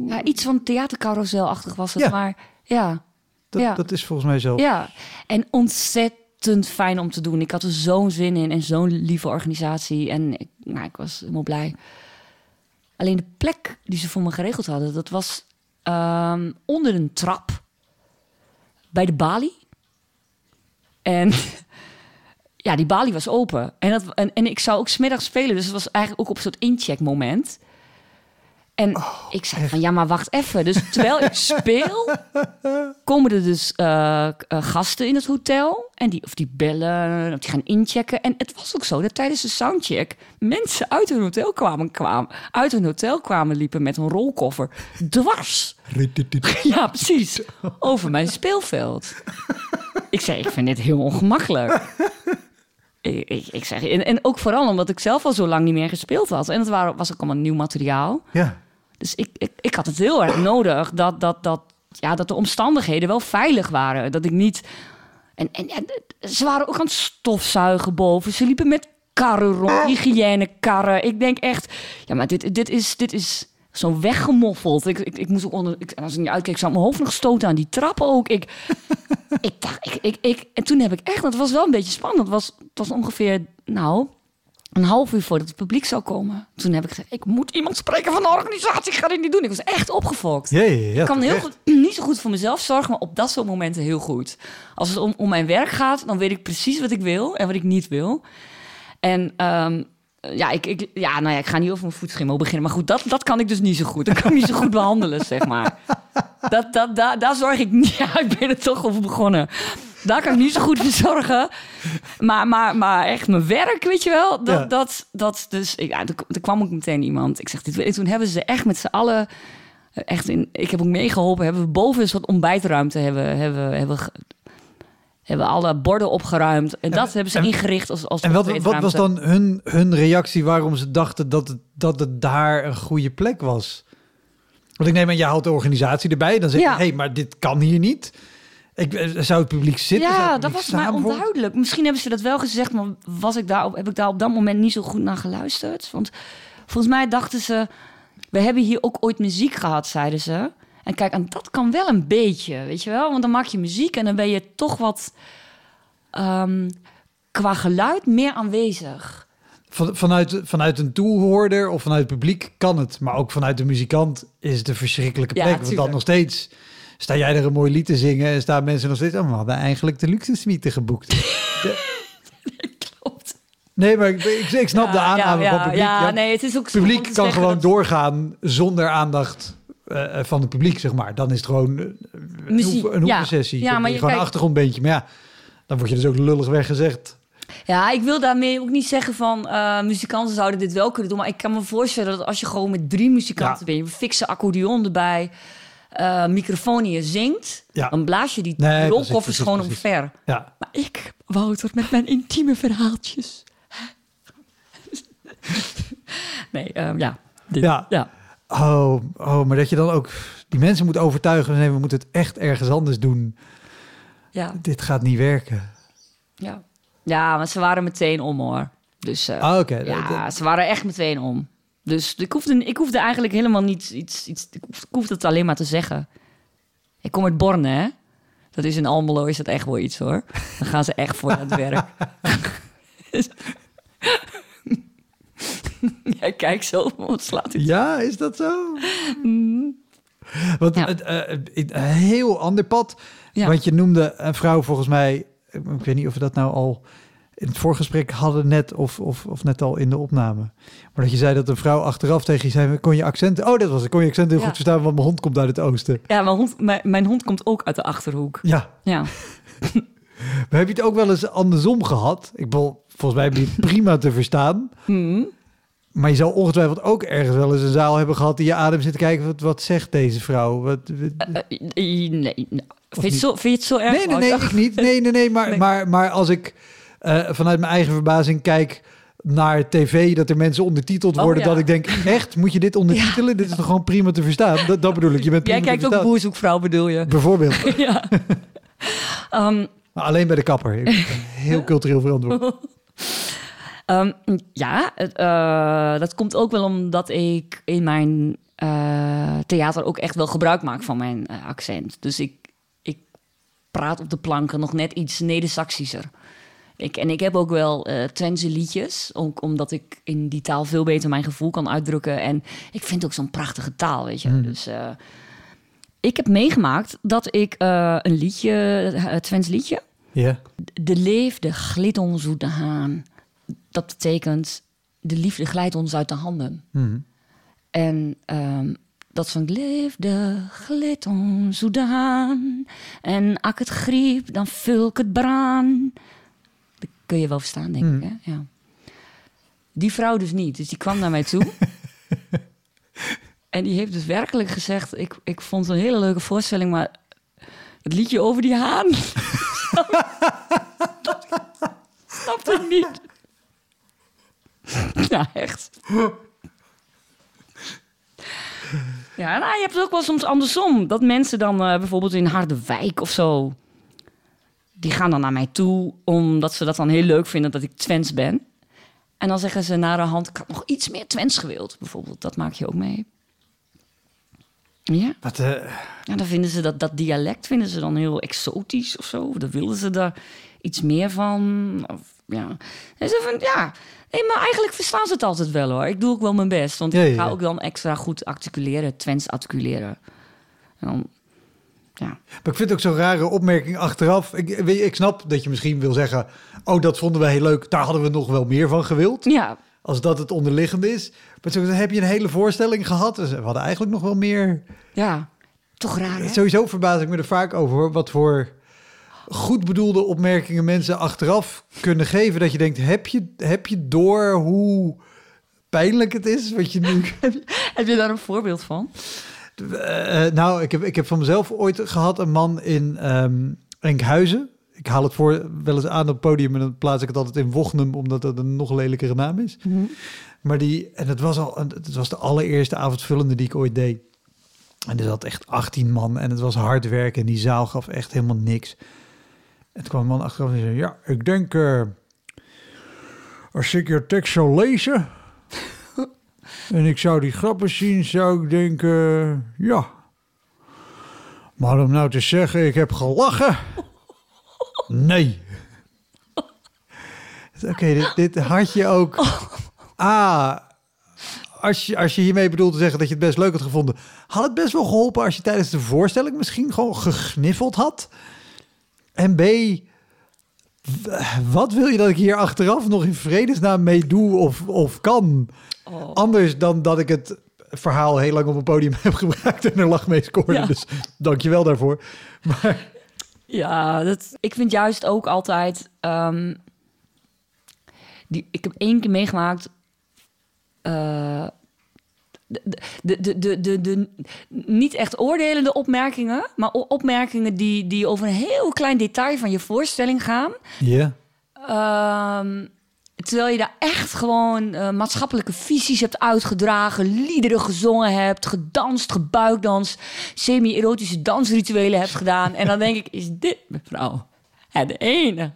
Ja, iets van theatercarouselachtig was het. Ja. Maar ja, Dat, Ja. dat is volgens mij zo. Ja, en ontzettend fijn om te doen. Ik had er zo'n zin in en zo'n lieve organisatie. En ik, nou, ik was helemaal blij. Alleen de plek die ze voor me geregeld hadden, dat was ehm, onder een trap bij de balie. En ja, die balie was open. En, dat, en, en ik zou ook smiddags spelen, dus het was eigenlijk ook op een soort incheckmoment. En ik zei van, ja, maar wacht even. Dus terwijl ik speel, komen er dus eh, eh, gasten in het hotel. En die, of die bellen, of die gaan inchecken. En het was ook zo dat tijdens de soundcheck mensen uit hun hotel kwamen, kwamen, uit hun hotel kwamen liepen met een rolkoffer dwars. Ja, precies. Over mijn speelveld. Ik zei, ik vind dit heel ongemakkelijk. Ik, ik, ik zeg, en, en ook vooral omdat ik zelf al zo lang niet meer gespeeld had. En het waren, was ook allemaal nieuw materiaal. Ja. Dus ik, ik, ik had het heel erg nodig dat, dat, dat, ja, dat de omstandigheden wel veilig waren. Dat ik niet. En, en, en ze waren ook aan het stofzuigen boven. Ze liepen met karren rond, hygiënekarren. Ik denk echt, ja, maar dit, dit is, dit is zo weggemoffeld. Ik, ik, ik moest ook onder, ik, als ik niet uitkeek, zou mijn hoofd nog stoten aan die trappen ook. Ik, ik dacht, ik, ik, ik, en toen heb ik echt, het was wel een beetje spannend. Het was, het was ongeveer, nou, een half uur voordat het publiek zou komen. Toen heb ik gezegd, ik moet iemand spreken van de organisatie. Ik ga dit niet doen. Ik was echt opgefokt. Ja, ja, ja, ik kan heel goed, niet zo goed voor mezelf zorgen, maar op dat soort momenten heel goed. Als het om, om mijn werk gaat, dan weet ik precies wat ik wil en wat ik niet wil. En ehm, ja, ik, ik, ja, nou ja, ik ga niet over mijn voetschimmel beginnen. Maar goed, dat, dat kan ik dus niet zo goed. Dat kan ik niet zo goed behandelen, zeg maar. Dat, dat, daar daar zorg ik niet... Ja, ik ben er toch over begonnen. Daar kan ik niet zo goed voor zorgen. Maar, maar, maar echt mijn werk, weet je wel. Dat, Ja. dat, dat dus... Ja, er, er kwam ook meteen iemand. Ik zeg, dit, en toen hebben ze echt met z'n allen... eh, Echt in, ik heb ook meegeholpen. Hebben we boven een soort ontbijtruimte hebben, hebben, hebben, hebben alle borden opgeruimd. En dat hebben ze en- ingericht als, als En wat, wat was dan hun, hun reactie waarom ze dachten dat het, dat het daar een goede plek was? Want ik neem aan, jij houdt de organisatie erbij. Dan zeg je, Ja. hé, hey, maar dit kan hier niet. Ik, eh, zou het publiek zitten? Ja, dat was mij onduidelijk. Misschien hebben ze dat wel gezegd, maar was ik daar op, heb ik daar op dat moment niet zo goed naar geluisterd. Want volgens mij dachten ze, we hebben hier ook ooit muziek gehad, zeiden ze. En kijk, en dat kan wel een beetje, weet je wel? Want dan maak je muziek en dan ben je toch wat ehm, qua geluid meer aanwezig. Van, vanuit, vanuit een toehoorder of vanuit het publiek kan het. Maar ook vanuit de muzikant is het een verschrikkelijke Ja, plek. want dan nog steeds sta jij er een mooi lied te zingen... en staan mensen nog steeds... Oh, we hadden eigenlijk de luxe suite geboekt. Klopt. Nee, maar ik, ik, ik snap de aanname ja, van het publiek. Ja, nee, het is ook publiek kan zeggen gewoon dat- doorgaan zonder aandacht eh, van het publiek, zeg maar. Dan is het gewoon eh, een, oefen- een ja. oefensessie. Ja, maar je gewoon een kijkt- achtergrondbeentje. Maar ja, dan word je dus ook lullig weggezegd. Ja, ik wil daarmee ook niet zeggen van eh, muzikanten zouden dit wel kunnen doen. Maar ik kan me voorstellen dat als je gewoon met drie muzikanten bent, je fikse accordeon erbij, eh, microfoon je zingt, Ja. dan blaas je die Nee, rolkoffers gewoon omver. Ja, Maar ik, Wouter, met mijn intieme verhaaltjes. nee, ehm, ja. Dit, Ja. ja. oh, oh, maar dat je dan ook die mensen moet overtuigen. Nee, we moeten het echt ergens anders doen. Ja, Dit gaat niet werken. ja. Ja, maar ze waren meteen om hoor. Dus eh, Ah, ja, ze waren echt meteen om. Dus ik hoefde, ik hoefde eigenlijk helemaal niet iets, iets ik hoefde- het alleen maar te zeggen. Ik kom uit Borne, hè? Dat is in Almelo, is dat echt wel iets hoor. Dan gaan ze echt voor het werk. ja, kijk zo, wat slaat u? Ja, is dat zo? Want Ja. het, eh, een heel ander pad. Ja. Want je noemde een vrouw volgens mij... Ik weet niet of we dat nou al in het voorgesprek hadden net... Of, of, of net al in de opname. Maar dat je zei dat een vrouw achteraf tegen je zei... Kon je accenten... Oh, dat was het. Kon je accenten heel Ja. goed verstaan... Want mijn hond komt uit het oosten. Ja, mijn hond, mijn, mijn hond komt ook uit de Achterhoek. Ja. Ja. Maar heb je het ook wel eens andersom gehad? Ik bedoel, volgens mij heb je het prima te verstaan. Hmm. Maar je zou ongetwijfeld ook ergens wel eens een zaal hebben gehad... die je adem zit te kijken... Wat, wat zegt deze vrouw? Wat, wat- Eh, eh, nee, nee. Vind, je zo, vind je het zo erg? Nee, nee, nee, Wouter? ik niet. Nee, nee, nee. Maar, Nee. Maar, maar als ik eh, vanuit mijn eigen verbazing kijk naar tv, dat er mensen ondertiteld Oh, worden, ja. dat ik denk, echt, moet je dit ondertitelen? Dit is toch gewoon prima te verstaan? Dat, dat bedoel ik. Je bent Jij kijkt ook boerzoekvrouw, bedoel je? Bijvoorbeeld. ja. Ehm, Maar alleen bij de kapper. Heel cultureel verantwoord. Ehm, ja, eh, dat komt ook wel omdat ik in mijn eh, theater ook echt wel gebruik maak van mijn accent. Dus ik, ik praat op de planken nog net iets Neder-Saxischer. Ik, en ik heb ook wel Twentse liedjes, ook omdat ik in die taal veel beter mijn gevoel kan uitdrukken. En ik vind het ook zo'n prachtige taal, weet je. Dus eh, ik heb meegemaakt dat ik eh, een liedje, een Twents liedje, Ja. de liefde glidt ons uit de haan. Dat betekent, de liefde glijdt ons uit de handen. Mhm. En ehm, dat van liefde glidt ons uit de haan. En als ik het griep, dan vul ik het braan. Kun je wel verstaan, denk ik. Hè? Ja. Die vrouw dus niet. Dus die kwam naar mij toe. en die heeft dus werkelijk gezegd... Ik, ik vond het een hele leuke voorstelling, maar... Het liedje over die haan... snapte ik niet. Ja, echt. Ja, nou, je hebt het ook wel soms andersom. Dat mensen dan eh, bijvoorbeeld in Harderwijk of zo... die gaan dan naar mij toe omdat ze dat dan heel leuk vinden dat ik Twents ben. En dan zeggen ze naar de hand, ik had nog iets meer Twents gewild, bijvoorbeeld. Dat maak je ook mee. Ja, Wat, eh, ja dan vinden ze dat, dat dialect vinden ze dan heel exotisch of zo. Dan willen ze daar iets meer van. Of, ja. En ze van, ja, nee, maar eigenlijk verstaan ze het altijd wel hoor. Ik doe ook wel mijn best, want Ja, ik ga ja. ook dan extra goed articuleren, Twents articuleren. En dan, ja. Maar ik vind het ook zo'n rare opmerking achteraf. Ik, ik snap dat je misschien wil zeggen... oh, dat vonden we heel leuk, daar hadden we nog wel meer van gewild. ja, Als dat het onderliggende is. Maar zo heb je een hele voorstelling gehad. Dus we hadden eigenlijk nog wel meer... ja, toch raar hè? Sowieso verbaas ik me er vaak over wat voor goed bedoelde opmerkingen mensen achteraf kunnen geven. Dat je denkt, heb je, heb je door hoe pijnlijk het is wat je nu... Heb je daar een voorbeeld van? Eh, eh, nou, ik heb, ik heb van mezelf ooit gehad een man in ehm, Enkhuizen. Ik haal het voor wel eens aan op het podium en dan plaats ik het altijd in Wochnum, omdat dat een nog lelijkere naam is. Maar die, en het was al, het was de allereerste avondvullende die ik ooit deed. En er zat echt 18 man en het was hard werken en die zaal gaf echt helemaal niks. En toen kwam een man achteraf en zei, ja, ik denk, eh, als ik je tekst zou lezen en ik zou die grappen zien, zou ik denken, ja. Maar om nou te zeggen, ik heb gelachen, nee. Oké, dit, dit had je ook. Ah, als je, als je hiermee bedoelt te zeggen dat je het best leuk had gevonden, had het best wel geholpen als je tijdens de voorstelling misschien gewoon gegniffeld had. En B, wat wil je dat ik hier achteraf nog in vredesnaam mee doe of, of kan? Oh. Anders dan dat ik het verhaal heel lang op een podium heb gebruikt en er lach mee scoorde. Ja. Dus dank je wel daarvoor. Maar Ja, dat, ik vind juist ook altijd. ehm, die, ik heb één keer meegemaakt. eh, de, de, de, de, de, niet echt oordelende opmerkingen, maar opmerkingen die, die over een heel klein detail van je voorstelling gaan. ja, Ehm, terwijl je daar echt gewoon eh, maatschappelijke visies hebt uitgedragen, liederen gezongen hebt, gedanst, gebuikdanst, semi-erotische dansrituelen hebt gedaan. En dan denk ik, is dit, mevrouw, het enige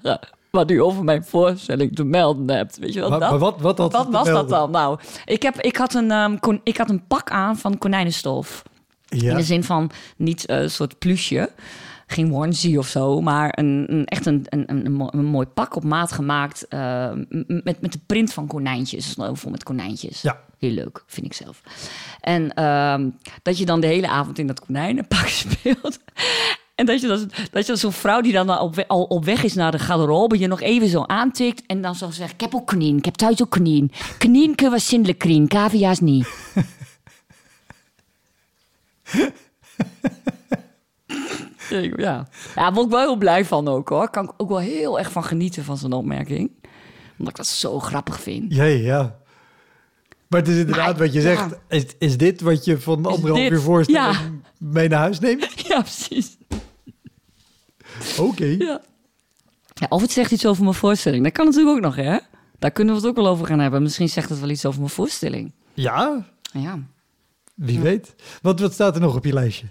wat u over mijn voorstelling te melden hebt? Weet je wat maar, dat? maar wat, wat, was dat dan? Nou, ik, heb, ik, had een, ehm, kon- ik had een pak aan van konijnenstof. In de zin van niet eh, een soort plusje. Geen onesie of zo, maar een, een, echt een, een, een, een mo- een mooi pak op maat gemaakt. eh, m- met, met de print van konijntjes. Vol met konijntjes. Ja. Heel leuk, vind ik zelf. En ehm, dat je dan de hele avond in dat konijnenpak speelt. En dat je, dan, dat je zo'n vrouw die dan al op, we- al op weg is naar de garderobe... je nog even zo aantikt en dan zo zegt... ik heb ook konijn, ik heb thuis ook konijn. Konijn kunnen we zindelijk krien, cavia's niet. Ja, ja daar word ik wel heel blij van ook hoor. Kan ik ook wel heel erg van genieten van zo'n opmerking. Omdat ik dat zo grappig vind. Ja, ja, ja. Maar het is inderdaad Maar, wat je ja. zegt. Is, is dit wat je van de anderhalf uur voorstelling Ja. mee naar huis neemt? Ja, precies. Oké. Ja. Ja, of het zegt iets over mijn voorstelling. Dat kan natuurlijk ook nog, hè? Daar kunnen we het ook wel over gaan hebben. Misschien zegt het wel iets over mijn voorstelling. Ja, Ja. wie weet. Wat, wat staat er nog op je lijstje?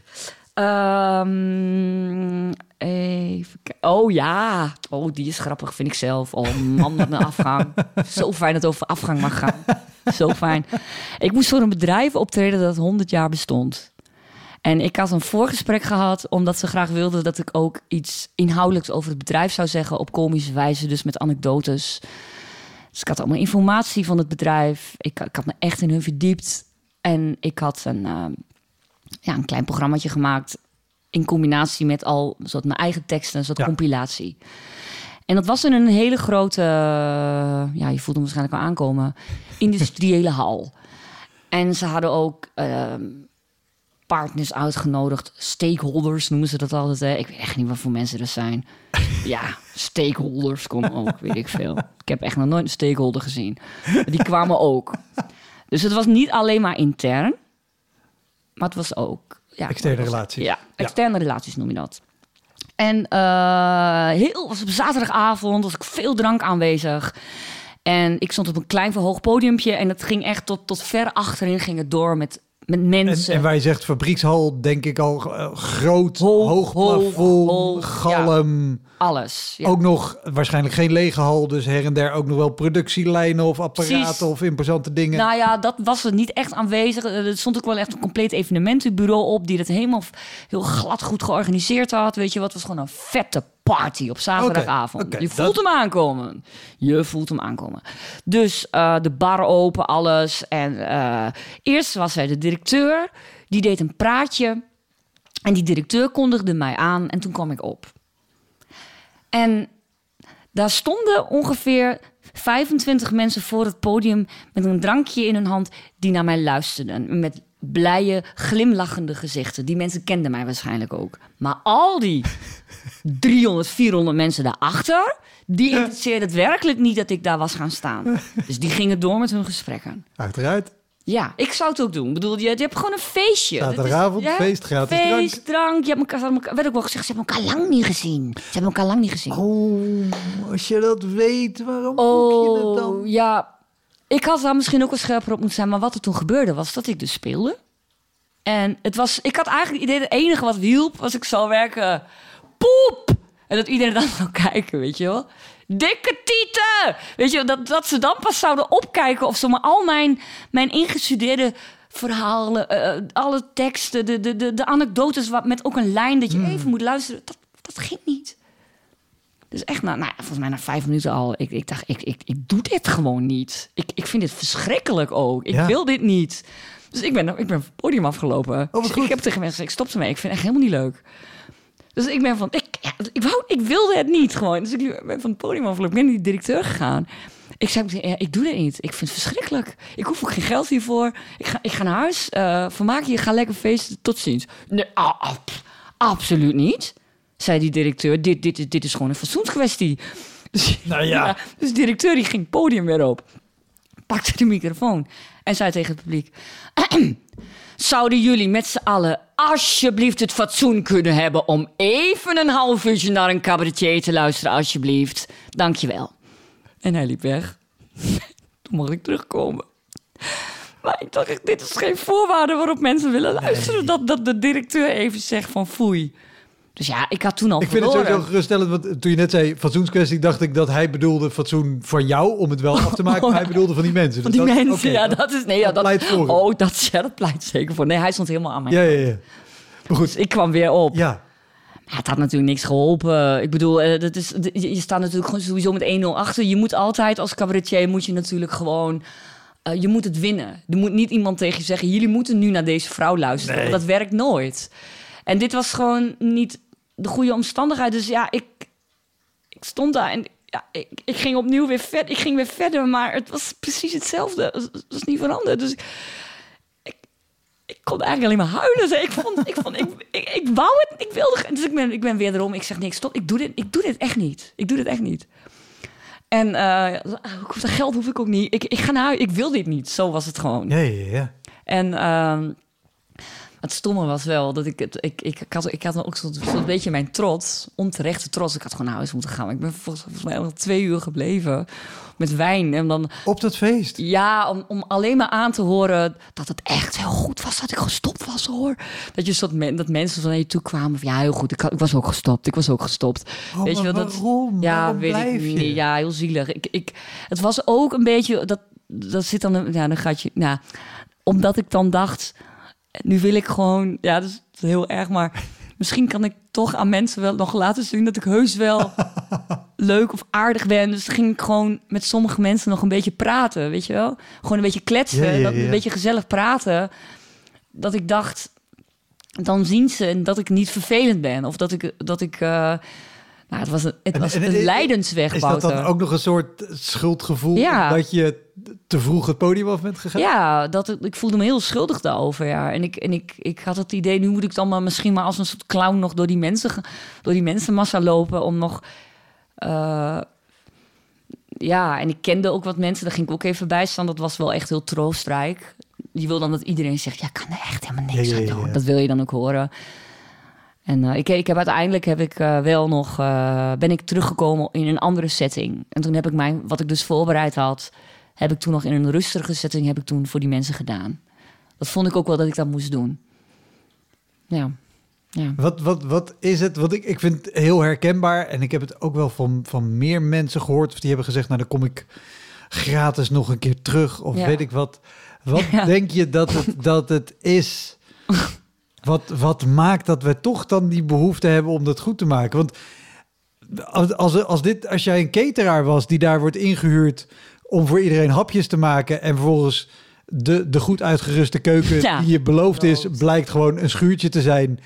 Ehm, even. Oh ja. Oh, die is grappig, vind ik zelf. Oh man, wat een afgang. Zo fijn dat het over afgang mag gaan. Zo fijn. Ik moest voor een bedrijf optreden dat 100 jaar bestond. En ik had een voorgesprek gehad, omdat ze graag wilden dat ik ook iets inhoudelijks over het bedrijf zou zeggen op komische wijze, dus met anekdotes. Dus ik had allemaal informatie van het bedrijf. Ik, ik had me echt in hun verdiept. En ik had een, ehm, ja, een klein programmaatje gemaakt in combinatie met al mijn eigen teksten, een soort Ja. compilatie. En dat was in een hele grote, ja, je voelt hem waarschijnlijk al aankomen, industriële hal. En ze hadden ook ehm, partners uitgenodigd, stakeholders noemen ze dat altijd. Hè? Ik weet echt niet wat voor mensen dat zijn. Ja, stakeholders komen ook, weet ik veel. Ik heb echt nog nooit een stakeholder gezien. Die kwamen ook. Dus het was niet alleen maar intern, maar het was ook... Ja, Externe was- relaties. Ja, externe relaties noem je dat. En eh, heel, was op zaterdagavond was ik veel drank aanwezig. En ik stond op een klein verhoogd podiumpje. En het ging echt tot, tot ver achterin ging het door met Met mensen. en waar je zegt fabriekshal, denk ik al eh, groot, Hoog, hoog, plafond, hoog, galm. alles. Ja. Ook nog waarschijnlijk geen lege hal, dus her en der ook nog wel productielijnen of apparaten Precies. of imposante dingen. Nou ja, dat was er niet echt aanwezig. Eh, Er stond ook wel echt een compleet evenementenbureau op... die dat helemaal heel glad goed georganiseerd had. Weet je wat, het was gewoon een vette party op zaterdagavond. Je dat- voelt hem aankomen. Je voelt hem aankomen. Dus eh, de bar open, alles. En eh, eerst was hij de directeur. Die deed een praatje. En die directeur kondigde mij aan en toen kwam ik op. En daar stonden ongeveer 25 mensen voor het podium met een drankje in hun hand die naar mij luisterden. Met blije, glimlachende gezichten. Die mensen kenden mij waarschijnlijk ook. Maar al die 300, 400 mensen daarachter, die interesseerde het werkelijk niet dat ik daar was gaan staan. Dus die gingen door met hun gesprekken. Achteruit. Ja, ik zou het ook doen. Ik bedoel, je, je hebt gewoon een feestje. Zaterdagavond, Dat is- feest, gratis feest, drank. Je hebt elkaar, werd ook wel gezegd, ze hebben elkaar lang niet gezien. Ze hebben elkaar lang niet gezien. Oh, als je dat weet, waarom boek je het dan? Oh, ja. Ik had daar misschien ook wel scherper op moeten zijn. Maar wat er toen gebeurde was dat ik dus speelde. En het was, ik had eigenlijk het idee, het enige wat hielp was ik zou werken. Poep! En dat iedereen dan zou kijken, weet je wel. Dikke tieten! Weet je, dat, dat ze dan pas zouden opkijken of zo. Maar al mijn, mijn ingestudeerde verhalen, eh, eh, alle teksten, de, de, de, de anekdotes wat, met ook een lijn dat je even moet luisteren. Dat, dat ging niet. Dus echt, na, nou, volgens mij na vijf minuten al. Ik, ik dacht, ik, ik, ik doe dit gewoon niet. Ik, ik vind dit verschrikkelijk ook. Ik Ja. wil dit niet. Dus ik ben, ik ben het podium afgelopen. Oh, Dus ik heb tegen mensen gezegd, ik stop ermee. Ik vind het echt helemaal niet leuk. Dus ik ben van, ik, ja, ik, wou, ik wilde het niet gewoon. Dus ik ben van het podium afgelopen. Ik ben naar die directeur gegaan. Ik zei, meteen, ja, ik doe dit niet. Ik vind het verschrikkelijk. Ik hoef ook geen geld hiervoor. Ik ga, ik ga naar huis. eh vermaak je, ga lekker feesten. Tot ziens. Nee, ah, ah, pff, absoluut niet. Zei die directeur, dit, dit, is- dit is gewoon een fatsoenskwestie. Dus, Nou ja. dus de directeur die ging het podium weer op. Pakte de microfoon en zei tegen het publiek... Zouden jullie met z'n allen alsjeblieft het fatsoen kunnen hebben... om even een half uurtje naar een cabaretier te luisteren, alsjeblieft? Dankjewel. En hij liep weg. Toen mocht ik terugkomen. Maar ik dacht, dit is geen voorwaarde waarop mensen willen luisteren. Dat, dat de directeur even zegt van foei. Dus ja, ik had toen al Ik vind het sowieso geruststellend, want toen je net zei fatsoenskwestie, dacht ik dat hij bedoelde fatsoen van jou, om het wel af te maken, maar hij bedoelde van die mensen. Van Dus die dat- mensen, ja, dat is... Nee, ja, dat pleit voor. Oh, dat, ja, dat pleit zeker voor. Nee, hij stond helemaal aan mij. Ja, ja, ja. Maar goed, Dus ik kwam weer op. ja. Ja, het had natuurlijk niks geholpen. Ik bedoel, eh, dat is, je staat natuurlijk gewoon sowieso met 1-0 achter. Je moet altijd als cabaretier, moet je natuurlijk gewoon... eh, je moet het winnen. Er moet niet iemand tegen je zeggen... jullie moeten nu naar deze vrouw luisteren. Nee. Want dat werkt nooit. En dit was gewoon niet de goede omstandigheid. Dus ja, ik, ik stond daar en ja, ik, ik ging opnieuw weer verder. Ik ging weer verder, maar het was precies hetzelfde. Het was- het was niet veranderd. Dus ik, ik, kon eigenlijk alleen maar huilen. Ik vond, ik, vond, ik, ik, ik wou het, ik wilde. Dus ik ben, ik ben weer erom. Ik zeg, nee, ik stop. Ik doe dit, ik doe dit echt niet. Ik doe dit echt niet. En eh, dat geld hoef ik ook niet. Ik, ik ga naar huis. Ik wil dit niet. Zo was het gewoon. Ja, ja, ja. En ehm, het stomme was wel dat ik het. Ik, ik, ik had, ik had ook zo'n beetje mijn trots, onterechte trots. Ik had gewoon naar huis moeten gaan. Maar ik ben volgens, volgens mij nog twee uur gebleven met wijn. En dan, Op dat feest. ja, om, om alleen maar aan te horen dat het echt heel goed was dat ik gestopt was hoor. Dat, je men, dat mensen naar je toe kwamen van ja, heel goed. Ik, ik was ook gestopt. Ik was ook gestopt. Oh, Weet je wel, dat, waarom? ja, Waarom weet blijf ik je? niet. Ja, heel zielig. Ik, ik, het was ook een beetje dat dat zit dan ja, dan gaat je nou, omdat ik dan dacht nu wil ik gewoon ja, dat is heel erg, maar misschien kan ik toch aan mensen wel nog laten zien dat ik heus wel leuk of aardig ben. Dus ging ik gewoon met sommige mensen nog een beetje praten, weet je wel? Gewoon een beetje kletsen, een beetje gezellig praten. Dat ik dacht, dan zien ze dat ik niet vervelend ben. Of dat ik, dat ik uh, het was een, het En- was en- een en- lijdensweg, Is dat dan ook nog een soort schuldgevoel Ja. dat je te vroeg het podium af bent gegaan? Ja, dat, ik voelde me heel schuldig daarover. Ja. En, ik, en ik, ik had het idee, nu moet ik dan maar misschien maar als een soort clown nog door die, mensen, door die mensenmassa lopen. Om nog. eh, ja, en ik kende ook wat mensen, daar ging ik ook even bij staan. Dat was wel echt heel troostrijk. Je wil dan dat iedereen zegt: Ja, ik kan er echt helemaal niks Ja, aan doen. ja. Dat wil je dan ook horen. En eh, ik, ik heb uiteindelijk heb ik eh, wel nog eh, ben ik teruggekomen in een andere setting. En toen heb ik mijn wat ik dus voorbereid had, heb ik toen nog in een rustige setting heb ik toen voor die mensen gedaan. dat vond ik ook wel dat ik dat moest doen. Ja. ja. Wat, wat, wat is het? Wat ik, ik vind het heel herkenbaar. En ik heb het ook wel van, van meer mensen gehoord. Of die hebben gezegd, nou dan kom ik gratis nog een keer terug. Of Ja. weet ik wat. Wat Ja. denk je dat het, dat het is? Wat, wat maakt dat we toch dan die behoefte hebben om dat goed te maken? Want als, als, als, dit, als jij een cateraar was die daar wordt ingehuurd om voor iedereen hapjes te maken en vervolgens de, de goed uitgeruste keuken Ja. die je beloofd is, blijkt gewoon een schuurtje te zijn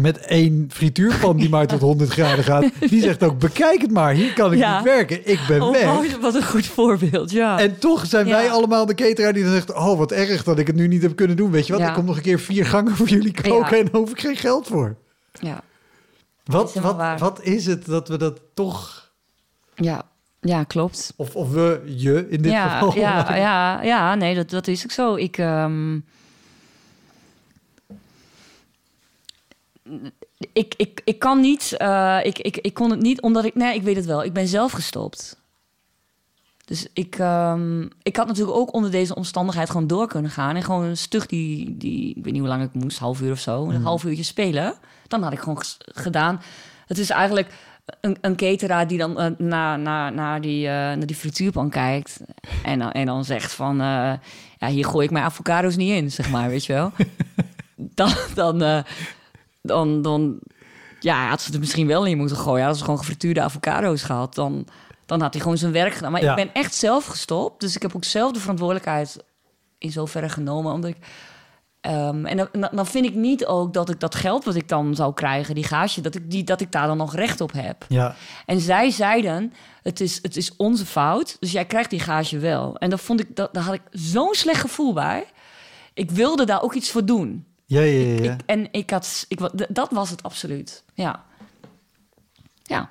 met één frituurpan die maar tot 100 graden gaat. Die zegt ook, bekijk het maar, hier kan ik Ja. niet werken, ik ben Oh, weg. wat een goed voorbeeld, ja. En toch zijn Ja. wij allemaal de cateraar die dan zegt... oh, wat erg dat ik het nu niet heb kunnen doen. Weet je wat, Ja. ik kom nog een keer vier gangen voor jullie koken... En daar hoef ik geen geld voor. ja. Wat, is wat, wat is het dat we dat toch... Ja, ja klopt. Of, of we, je in dit ja, geval... ja, ja, ja, nee, dat, dat is ook zo. Ik, ehm, ik, ik, ik kan niet, eh, ik, ik, ik kon het niet, omdat ik, nee, ik weet het wel, ik ben zelf gestopt. Dus ik, ehm, ik had natuurlijk ook onder deze omstandigheid gewoon door kunnen gaan. En gewoon een stug die, die ik weet niet hoe lang ik moest, half uur of zo, een half uurtje spelen. Dan had ik gewoon gedaan. Het is eigenlijk een, een cateraar die dan eh, naar, naar, naar, die, eh, naar die frituurpan kijkt. En, dan- en dan zegt van, ja, hier gooi ik mijn avocado's niet in, zeg maar, weet je wel. dan, dan, dan, dan ja, had ze er misschien wel in moeten gooien. Had ze gewoon gefrituurde avocado's gehad, dan, dan had hij gewoon zijn werk gedaan. Maar Ja. ik ben echt zelf gestopt, dus ik heb ook zelf de verantwoordelijkheid in zoverre genomen, omdat ik... ehm, en dan, dan vind ik niet ook dat ik dat geld wat ik dan zou krijgen, die gage, dat ik, die, dat ik daar dan nog recht op heb. Ja, En zij zeiden, het is, het is onze fout, dus jij krijgt die gage wel. En dat vond ik, dat, daar had ik zo'n slecht gevoel bij. Ik wilde daar ook iets voor doen. Ja, ja, ja. ja. Ik, en ik had, ik, dat was het absoluut. Ja. Ja.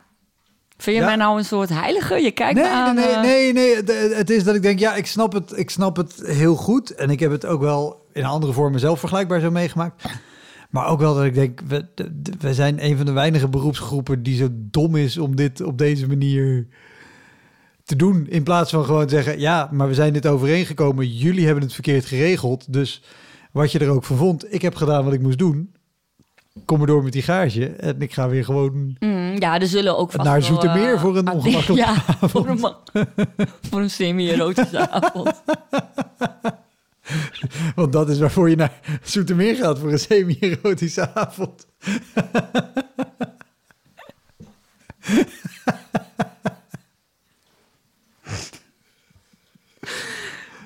Vind je Ja. mij nou een soort heilige? Je kijkt Nee, me aan. nee, nee, eh, nee, nee. Het, het is dat ik denk, ja, ik snap, het, ik snap het heel goed. En ik heb het ook wel in andere vormen zelf vergelijkbaar zo meegemaakt. Maar ook wel dat ik denk, we, we zijn een van de weinige beroepsgroepen die zo dom is om dit op deze manier te doen. In plaats van gewoon zeggen, ja, maar we zijn dit overeengekomen. Jullie hebben het verkeerd geregeld. Dus wat je er ook van vond, ik heb gedaan wat ik moest doen. Kom er door met die gage. En ik ga weer gewoon mm, ja, er zullen ook vast naar Zoetermeer eh, voor een ongemakkelijke Ja, avond. voor een, voor een semi-erotische avond. Want dat is waarvoor je naar Zoetermeer gaat voor een semi-erotische avond.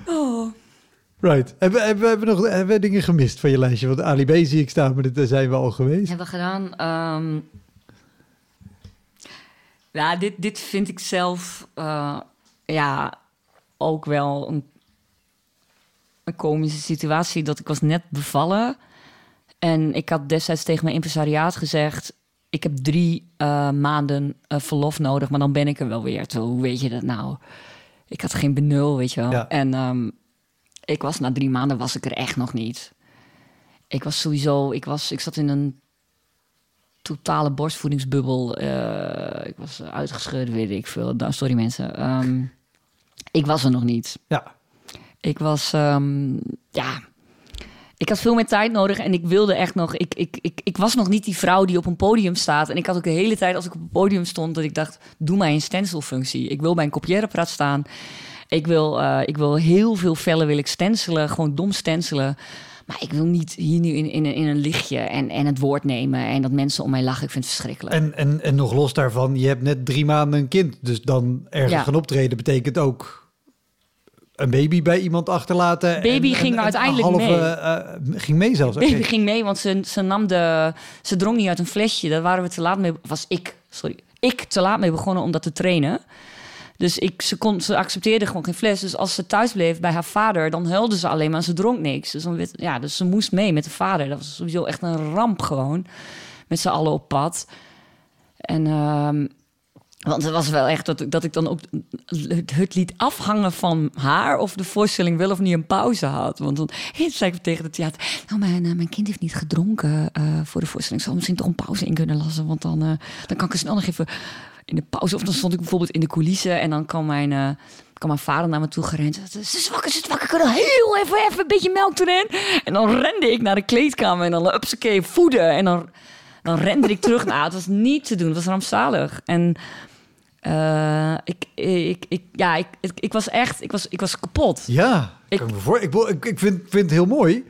Oh. Right. Hebben, hebben, hebben, we nog, hebben we dingen gemist van je lijstje? Want Ali B zie ik staan, maar daar zijn we al geweest. Hebben we gedaan. ehm, ja, dit, dit vind ik zelf eh, ja, ook wel een, een komische situatie. Dat ik was net bevallen. En ik had destijds tegen mijn impresariaat gezegd... ik heb drie eh, maanden eh, verlof nodig, maar dan ben ik er wel weer. Zo, hoe weet je dat nou? Ik had geen benul, weet je wel. Ja. En ehm, ik was na drie maanden was ik er echt nog niet. Ik was sowieso... Ik, was, ik zat in een totale borstvoedingsbubbel. Eh, ik was uitgeschud, weet ik veel. Nou, sorry mensen. Ehm, ik was er nog niet. Ja. Ik was, ehm, ja, ik had veel meer tijd nodig en ik wilde echt nog. Ik, ik, ik, ik was nog niet die vrouw die op een podium staat. En ik had ook de hele tijd als ik op een podium stond dat ik dacht: doe mij een stencilfunctie. Ik wil bij een kopieerapparaat staan. Ik wil, eh, ik wil heel veel vellen wil ik stencelen, gewoon dom stencelen. Maar ik wil niet hier nu in, in, in een lichtje en, en het woord nemen en dat mensen om mij lachen. Ik vind het verschrikkelijk. En, en, en nog los daarvan, je hebt net drie maanden een kind. Dus dan ergens Ja. gaan optreden betekent ook een baby bij iemand achterlaten. Baby en- ging en- uiteindelijk halve, mee. eh, ging mee zelfs. Baby ging mee, want ze, ze nam de... Ze drong niet uit een flesje. Daar waren we te laat mee... Was ik, sorry. Ik te laat mee begonnen om dat te trainen. Dus ik, ze, kon, ze accepteerde gewoon geen fles. Dus als ze thuis bleef bij haar vader, dan huilde ze alleen maar. Ze dronk niks. Dus, dan ja, dus ze moest mee met de vader. Dat was sowieso echt een ramp gewoon. Met z'n allen op pad. En... ehm, want het was wel echt dat, ik- dat ik dan ook het, liet afhangen van haar of de voorstelling wel of niet een pauze had. Want dan zei ik tegen het theater: Nou, mijn, eh, mijn kind heeft niet gedronken eh, voor de voorstelling. Ik zal misschien toch een pauze in kunnen lassen. Want dan, eh, dan kan ik er snel nog even in de pauze. Of dan stond ik bijvoorbeeld in de coulissen en dan kwam mijn, eh, kwam mijn vader naar me toe gerend. Ze is wakker, ze is wakker, kunnen heel even, even een beetje melk erin. En dan rende ik naar de kleedkamer en dan upsakee voeden. En dan, dan rende ik terug. nou, het was niet te doen, het was rampzalig. En eh, ik, ik, ik, ja, ik, ik, ik was echt, ik was, ik was kapot. Ja, Ik- kan ik, me voor, ik, wil- ik, ik vind, vind het heel mooi.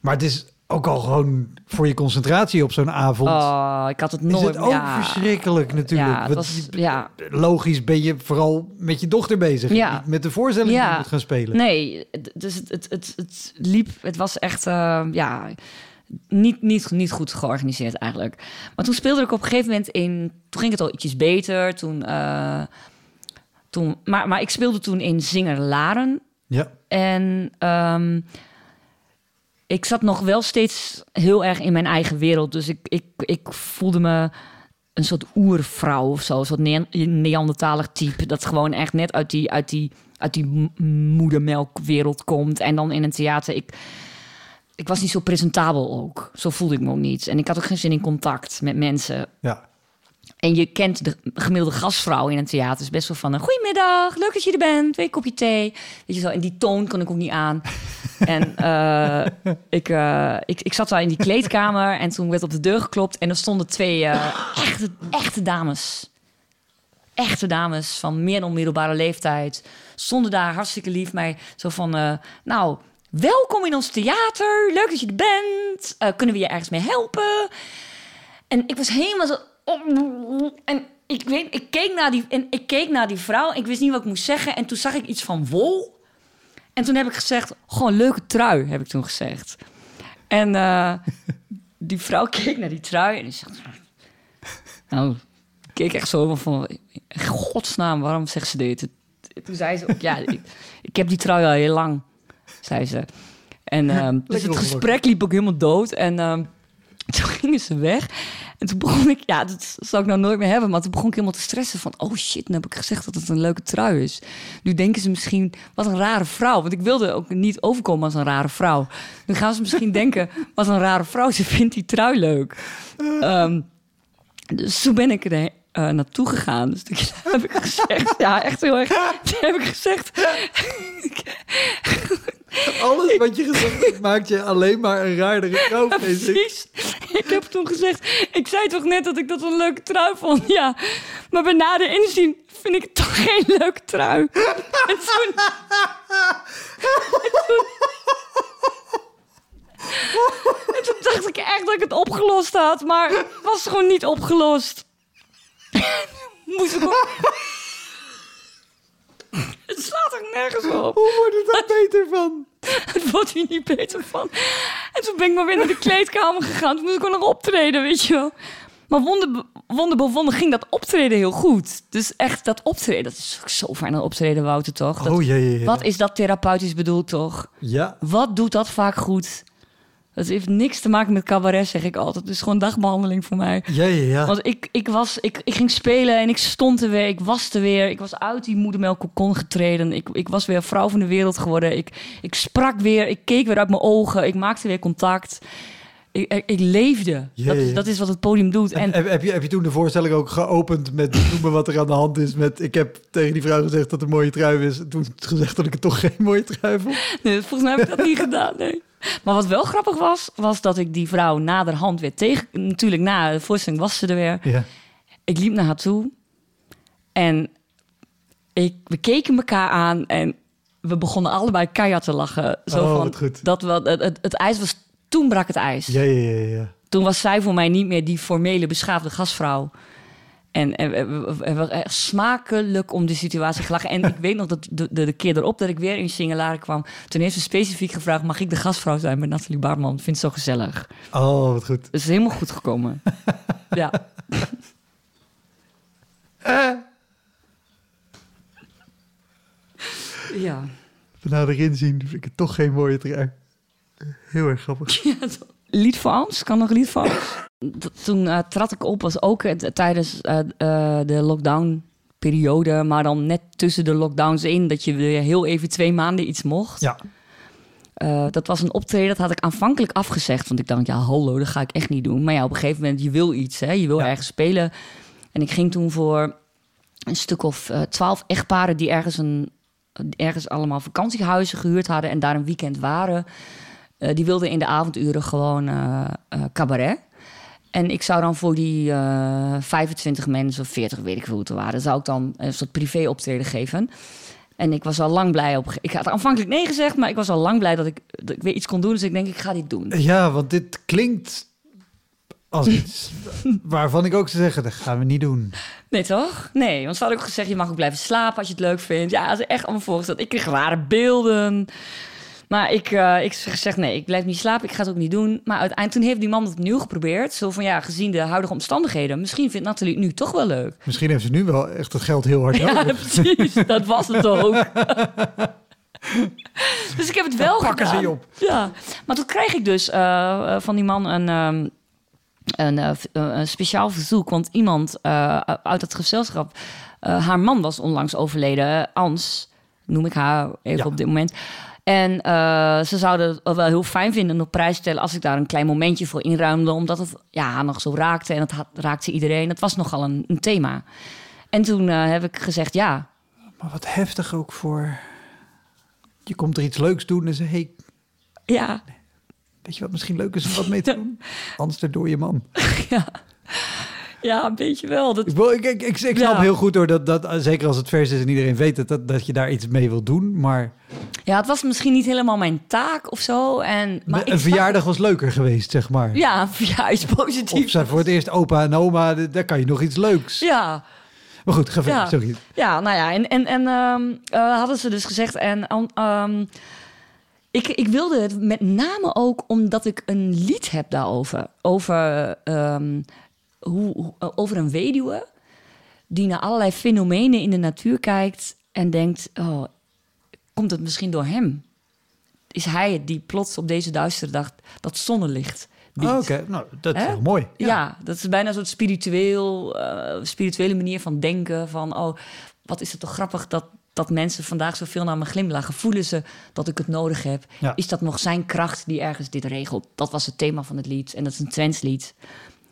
Maar het is ook al gewoon voor je concentratie op zo'n avond. Oh, ik had het is nooit. het ook ja. verschrikkelijk natuurlijk. Ja, was, ja, Logisch ben je vooral met je dochter bezig. Ja. Niet met de voorstelling die Ja. je moet gaan spelen. Nee, dus het, het, het, het liep, het was echt, eh, ja, niet, niet, niet goed georganiseerd eigenlijk. Maar toen speelde ik op een gegeven moment in, toen ging het al ietsjes beter. Toen, eh, toen, maar, maar ik speelde toen in Zinger Laren. Ja. En ehm, ik zat nog wel steeds heel erg in mijn eigen wereld. Dus ik, ik, ik voelde me een soort oervrouw of zo. Een soort ne Neandertalig type. Dat gewoon echt net uit die, uit die, uit die moedermelkwereld komt. En dan in een theater. Ik, ik was niet zo presentabel ook. Zo voelde ik me ook niet. En ik had ook geen zin in contact met mensen. ja. En je kent de gemiddelde gastvrouw in een theater. is best wel van een goedemiddag, leuk dat je er bent, twee kopje thee. Weet je zo, en die toon kon ik ook niet aan. En eh, ik, eh, ik, ik zat daar in die kleedkamer en toen werd op de deur geklopt. En er stonden twee eh, echte, echte dames. Echte dames van meer dan middelbare leeftijd. Stonden daar hartstikke lief mij zo van... nou, welkom in ons theater. Leuk dat je er bent. Kunnen we je ergens mee helpen? En ik was helemaal zo. En ik weet, ik keek naar die, en ik keek naar die vrouw. Ik wist niet wat ik moest zeggen. En toen zag ik iets van wol. En toen heb ik gezegd: gewoon leuke trui, heb ik toen gezegd. En eh, die vrouw keek naar die trui en die zegt: Nou, ik keek echt zo van: in godsnaam, waarom zegt ze dit? Toen zei ze ook: Ja, ik, ik heb die trui al heel lang, zei ze. En ehm, dus het gesprek liep ook helemaal dood. En ehm, toen gingen ze weg. En toen begon ik, ja, dat zou ik nou nooit meer hebben. Maar toen begon ik helemaal te stressen van... oh shit, dan heb ik gezegd dat het een leuke trui is. Nu denken ze misschien, wat een rare vrouw. Want ik wilde ook niet overkomen als een rare vrouw. Nu gaan ze misschien denken, wat een rare vrouw. Ze vindt die trui leuk. Ehm, dus toen ben ik er eh, naartoe gegaan. Dus toen heb ik gezegd, ja, echt heel erg. Toen heb ik gezegd... Alles wat je gezegd hebt maakt je alleen maar een raardere vrouw. Ja, precies. Ik heb toen gezegd, ik zei toch net dat ik dat een leuke trui vond. Ja, maar bij nader inzien vind ik het toch geen leuke trui. En toen... En toen... En toen dacht ik echt dat ik het opgelost had, maar het was gewoon niet opgelost. Moest ik. Het slaat er nergens op. Hoe wordt het daar beter van? Het wordt hier niet beter van. En toen ben ik maar weer naar de kleedkamer gegaan. Toen moest ik nog optreden, weet je wel. Maar wonder, wonder boven ging dat optreden heel goed. Dus echt dat optreden, dat is zo fijn aan optreden, Wouter, toch? Dat- Oh. Wat is dat therapeutisch bedoeld, toch? Ja. Wat doet dat vaak goed? Dat heeft niks te maken met cabaret, zeg ik altijd. Het is gewoon dagbehandeling voor mij. Ja, ja, ja. Want ik, ik, was, ik, ik ging spelen en ik stond er weer. Ik was er weer. Ik was uit die moedermelkkokon getreden. Ik, ik was weer vrouw van de wereld geworden. Ik, ik sprak weer. Ik keek weer uit mijn ogen. Ik maakte weer contact. Ik, ik, leefde. Ja, dat, is, dat is wat het podium doet. En, En heb, je, heb je toen de voorstelling ook geopend met noemen wat er aan de hand is? Met ik heb tegen die vrouw gezegd dat het een mooie trui is. En toen gezegd dat ik het toch geen mooie trui vond. nee, volgens mij heb ik dat niet gedaan. Nee. Maar wat wel grappig was, was dat ik die vrouw naderhand weer tegen... Natuurlijk, na de voorstelling was ze er weer. Ja. Ik liep naar haar toe en ik, we keken elkaar aan en we begonnen allebei keihard te lachen. Zo Oh, van, goed. Dat we, het, het, het ijs was, toen brak het ijs. Ja, ja, ja, ja. Toen was zij voor mij niet meer die formele, beschaafde gastvrouw. En, en hebben smakelijk om de situatie gelachen. En ik weet nog dat de, de, de keer erop dat ik weer in Singelaren kwam... toen heeft ze specifiek gevraagd... mag ik de gastvrouw zijn met Nathalie Baartman? Ik vind het zo gezellig. Oh, wat goed. Het is helemaal goed gekomen. ja. Ja. Van erin zien vind ik het toch geen mooie trui. Heel erg grappig. Lied voor Ans? Kan nog lied voor Ans? T- Toen eh, trad ik op, was ook eh, tijdens eh, eh, de lockdown-periode, maar dan net tussen de lockdowns in, dat je weer heel even twee maanden iets mocht. Ja. Eh, dat was een optreden, dat had ik aanvankelijk afgezegd, want ik dacht, ja, hallo, dat ga ik echt niet doen. Maar ja, op een gegeven moment, je wil iets, hè? je wil Ja. ergens spelen. En ik ging toen voor een stuk of eh, twaalf echtparen die ergens, een, ergens allemaal vakantiehuizen gehuurd hadden en daar een weekend waren. Eh, die wilden in de avonduren gewoon eh, cabaret. En ik zou dan voor die eh 25 mensen of 40, weet ik veel hoe het er waren, zou ik dan een soort privé optreden geven. En ik was al lang blij op. Ik had aanvankelijk nee gezegd, maar ik was al lang blij dat ik, dat ik weer iets kon doen. Dus ik denk, ik ga dit doen. Ja, want dit klinkt als iets waarvan ik ook zou zeggen, dat gaan we niet doen. Nee, toch? Nee, want ze hadden ook gezegd, je mag ook blijven slapen als je het leuk vindt. Ja, ze echt allemaal voorgesteld. Ik kreeg rare beelden. Maar ik, eh ik zeg nee, ik blijf niet slapen. Ik ga het ook niet doen. Maar uiteindelijk, toen heeft die man het opnieuw geprobeerd. Zo van, ja, gezien de huidige omstandigheden... misschien vindt Nathalie het nu toch wel leuk. Misschien heeft ze nu wel echt het geld heel hard Ja, nodig. precies. Dat was het ook. dus ik heb het wel pakken ze gedaan. je op. Ja, maar toen kreeg ik dus eh, eh, van die man een, ehm, een, een speciaal verzoek. Want iemand uit het gezelschap, haar man was onlangs overleden. Ans, noem ik haar even Ja. op dit moment. En eh, ze zouden het wel heel fijn vinden en op prijs stellen als ik daar een klein momentje voor inruimde. Omdat het ja, nog zo raakte en het had, raakte iedereen. Het was nogal een, een thema. En toen eh, heb ik gezegd ja. Maar wat heftig ook voor... Je komt er iets leuks doen en ze hey, Ja, weet je wat misschien leuk is om wat mee te doen? Anders door je man. ja, een beetje wel. Dat, Ik, ik, ik, ik, ik snap Ja. heel goed hoor, dat, dat, zeker als het vers is en iedereen weet het, dat, dat je daar iets mee wil doen. Maar Ja, het was misschien niet helemaal mijn taak of zo. En, maar een verjaardag was leuker geweest, zeg maar. Ja, ja, is positief. Of zijn voor het eerst opa en oma, daar kan je nog iets leuks. Ja, Maar goed, ga verder, Ja. sorry. ja, nou ja. En, en, en ehm, eh, hadden ze dus gezegd. En ehm, ik, ik wilde het met name ook omdat ik een lied heb daarover. Over, ehm, hoe, hoe- over een weduwe die naar allerlei fenomenen in de natuur kijkt en denkt: oh, komt het misschien door hem? Is hij het die plots op deze duistere dag dat zonnelicht biedt? Oh, Oké, nou, dat is Hè? heel mooi. Ja. dat is bijna een soort spiritueel, eh, spirituele manier van denken. Van, oh, wat is het toch grappig dat, dat mensen vandaag zoveel naar me glimlachen. Voelen ze dat ik het nodig heb? Ja. Is dat nog zijn kracht die ergens dit regelt? Dat was het thema van het lied. En dat is een trendslied.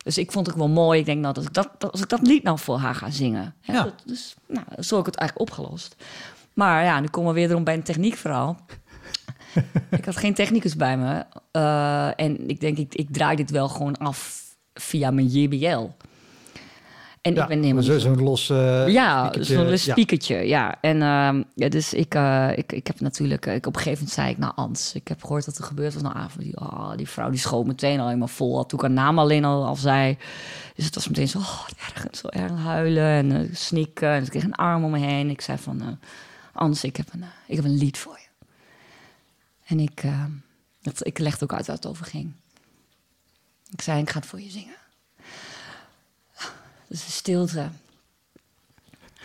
Dus ik vond het wel mooi. Ik denk, nou, dat ik dat, dat- als ik dat lied nou voor haar ga zingen. Hè, Ja. dat, dus, nou, zo heb ik het eigenlijk opgelost. Maar ja, nu komen we weer erom bij een techniekverhaal. ik had geen technicus bij me. Eh, en ik denk, ik, ik draai dit wel gewoon af via mijn JBL. En Ja, ik ben helemaal maar zo- niet zo- zo'n los eh, ja, zo'n ja. spiekertje, ja. En ehm, ja, dus ik, eh, ik, ik heb natuurlijk... eh, Ik, op een gegeven moment zei ik, nou Ans, ik heb gehoord dat er gebeurd was. Nou, ah, die, oh, die vrouw die schoot meteen al helemaal vol. Toen ik haar naam alleen al, al zei. Dus het was meteen zo, oh, erg, zo erg huilen en eh, snikken. En ik kreeg een arm om me heen. Ik zei van, Ans, ik heb, een, eh, ik heb een lied voor je. En ik, dat, ik legde ook uit waar het over ging. Ik zei, ik ga het voor je zingen. Dus de stilte.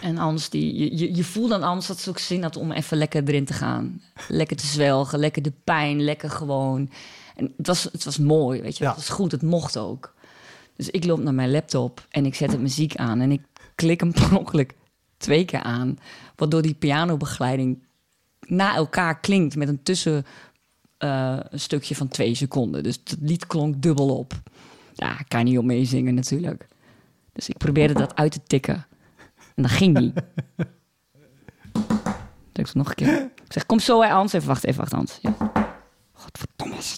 En anders, die, je, je, je voelt dan anders dat ze ook zin had om even lekker erin te gaan. Lekker te zwelgen, lekker de pijn, lekker gewoon. En het was, het was mooi, weet je. Ja. Het was goed, het mocht ook. Dus ik loop naar mijn laptop en ik zet de muziek aan. En ik klik hem per ongeluk twee keer aan. Waardoor die pianobegeleiding na elkaar klinkt met een tussen eh, stukje van twee seconden. Dus het lied klonk dubbel op. Ja, ik kan niet op meezingen natuurlijk. Dus ik probeerde dat uit te tikken. En dat ging niet. Ik nog een keer. Ik zeg, kom zo hè, Hans. Even wachten, even wachten, Hans. Ja. Godverdomme is.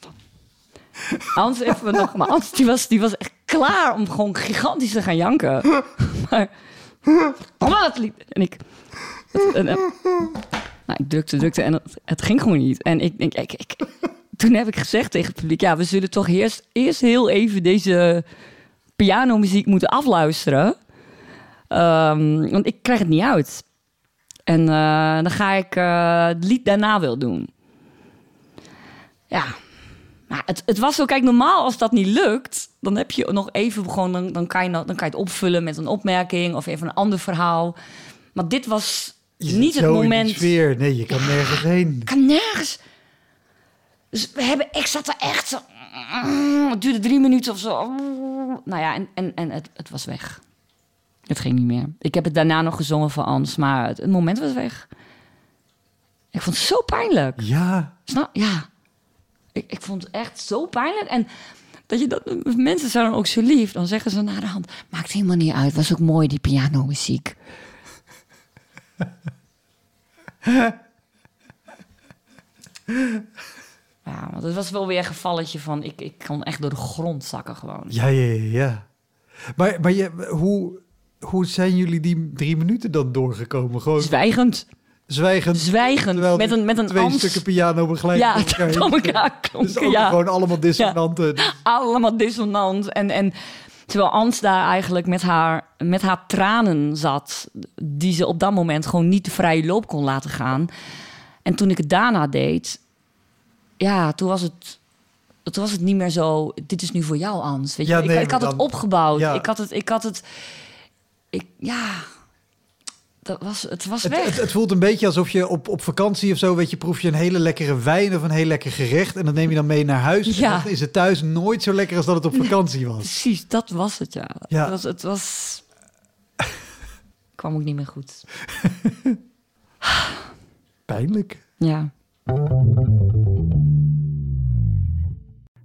Hans, even nog. Maar die was, die was echt klaar om gewoon gigantisch te gaan janken. Maar, maar dat lied. En ik... en- nou, ik drukte, drukte en het, het ging gewoon niet. En ik denk, ik, ik, toen heb ik gezegd tegen het publiek... ja, we zullen toch eerst, eerst heel even deze pianomuziek moeten afluisteren. Ehm, want ik krijg het niet uit. En eh, dan ga ik eh, het lied daarna wel doen. Ja, het, het was zo, kijk, normaal als dat niet lukt, dan heb je nog even gewoon, dan, dan, kan je, dan kan je het opvullen met een opmerking of even een ander verhaal. Maar dit was Je zit niet het zo in die moment. sfeer. Nee, je kan nergens heen. Ik kan nergens. Dus we hebben, ik zat er echt zo. Het duurde drie minuten of zo. Nou ja, en, en, en het, het was weg. Het ging niet meer. Ik heb het daarna nog gezongen voor Ans, maar het, het moment was weg. Ik vond het zo pijnlijk. Ja, Snap? Ja. Ik, ik vond het echt zo pijnlijk. En dat je dat, mensen zijn dan ook zo lief. Dan zeggen ze naar de hand, maakt helemaal niet uit. Was ook mooi, die pianomuziek. Ja, want het was wel weer een gevalletje van... Ik, ik kan echt door de grond zakken gewoon. Ja, ja, ja. ja. Maar, maar je, hoe, hoe zijn jullie die drie minuten dan doorgekomen? Gewoon Zwijgend. Zwijgend. Zwijgend. Met een, met een twee stukken piano begeleid Ja, door elkaar Dus klonken, ook ja. gewoon allemaal dissonanten. allemaal dissonant. En, en terwijl Ans daar eigenlijk met haar, met haar tranen zat, die ze op dat moment gewoon niet de vrije loop kon laten gaan. En toen ik het daarna deed, ja, toen was het. Toen was het niet meer zo. Dit is nu voor jou, Ans. Weet je, Ja, ik, nee, ik had het opgebouwd. Ja. Ik had het. Ik had het. Ik, ja. Dat was, het was Het, weg. het, het voelt een beetje alsof je op, op vakantie of zo, weet je, proef je een hele lekkere wijn of een heel lekker gerecht. En dat neem je dan mee naar huis. Ja. En dan is het thuis nooit zo lekker als dat het op vakantie was. Precies, dat was het, ja. Ja. Het was... Het was... kwam ook niet meer goed. Pijnlijk. Ja.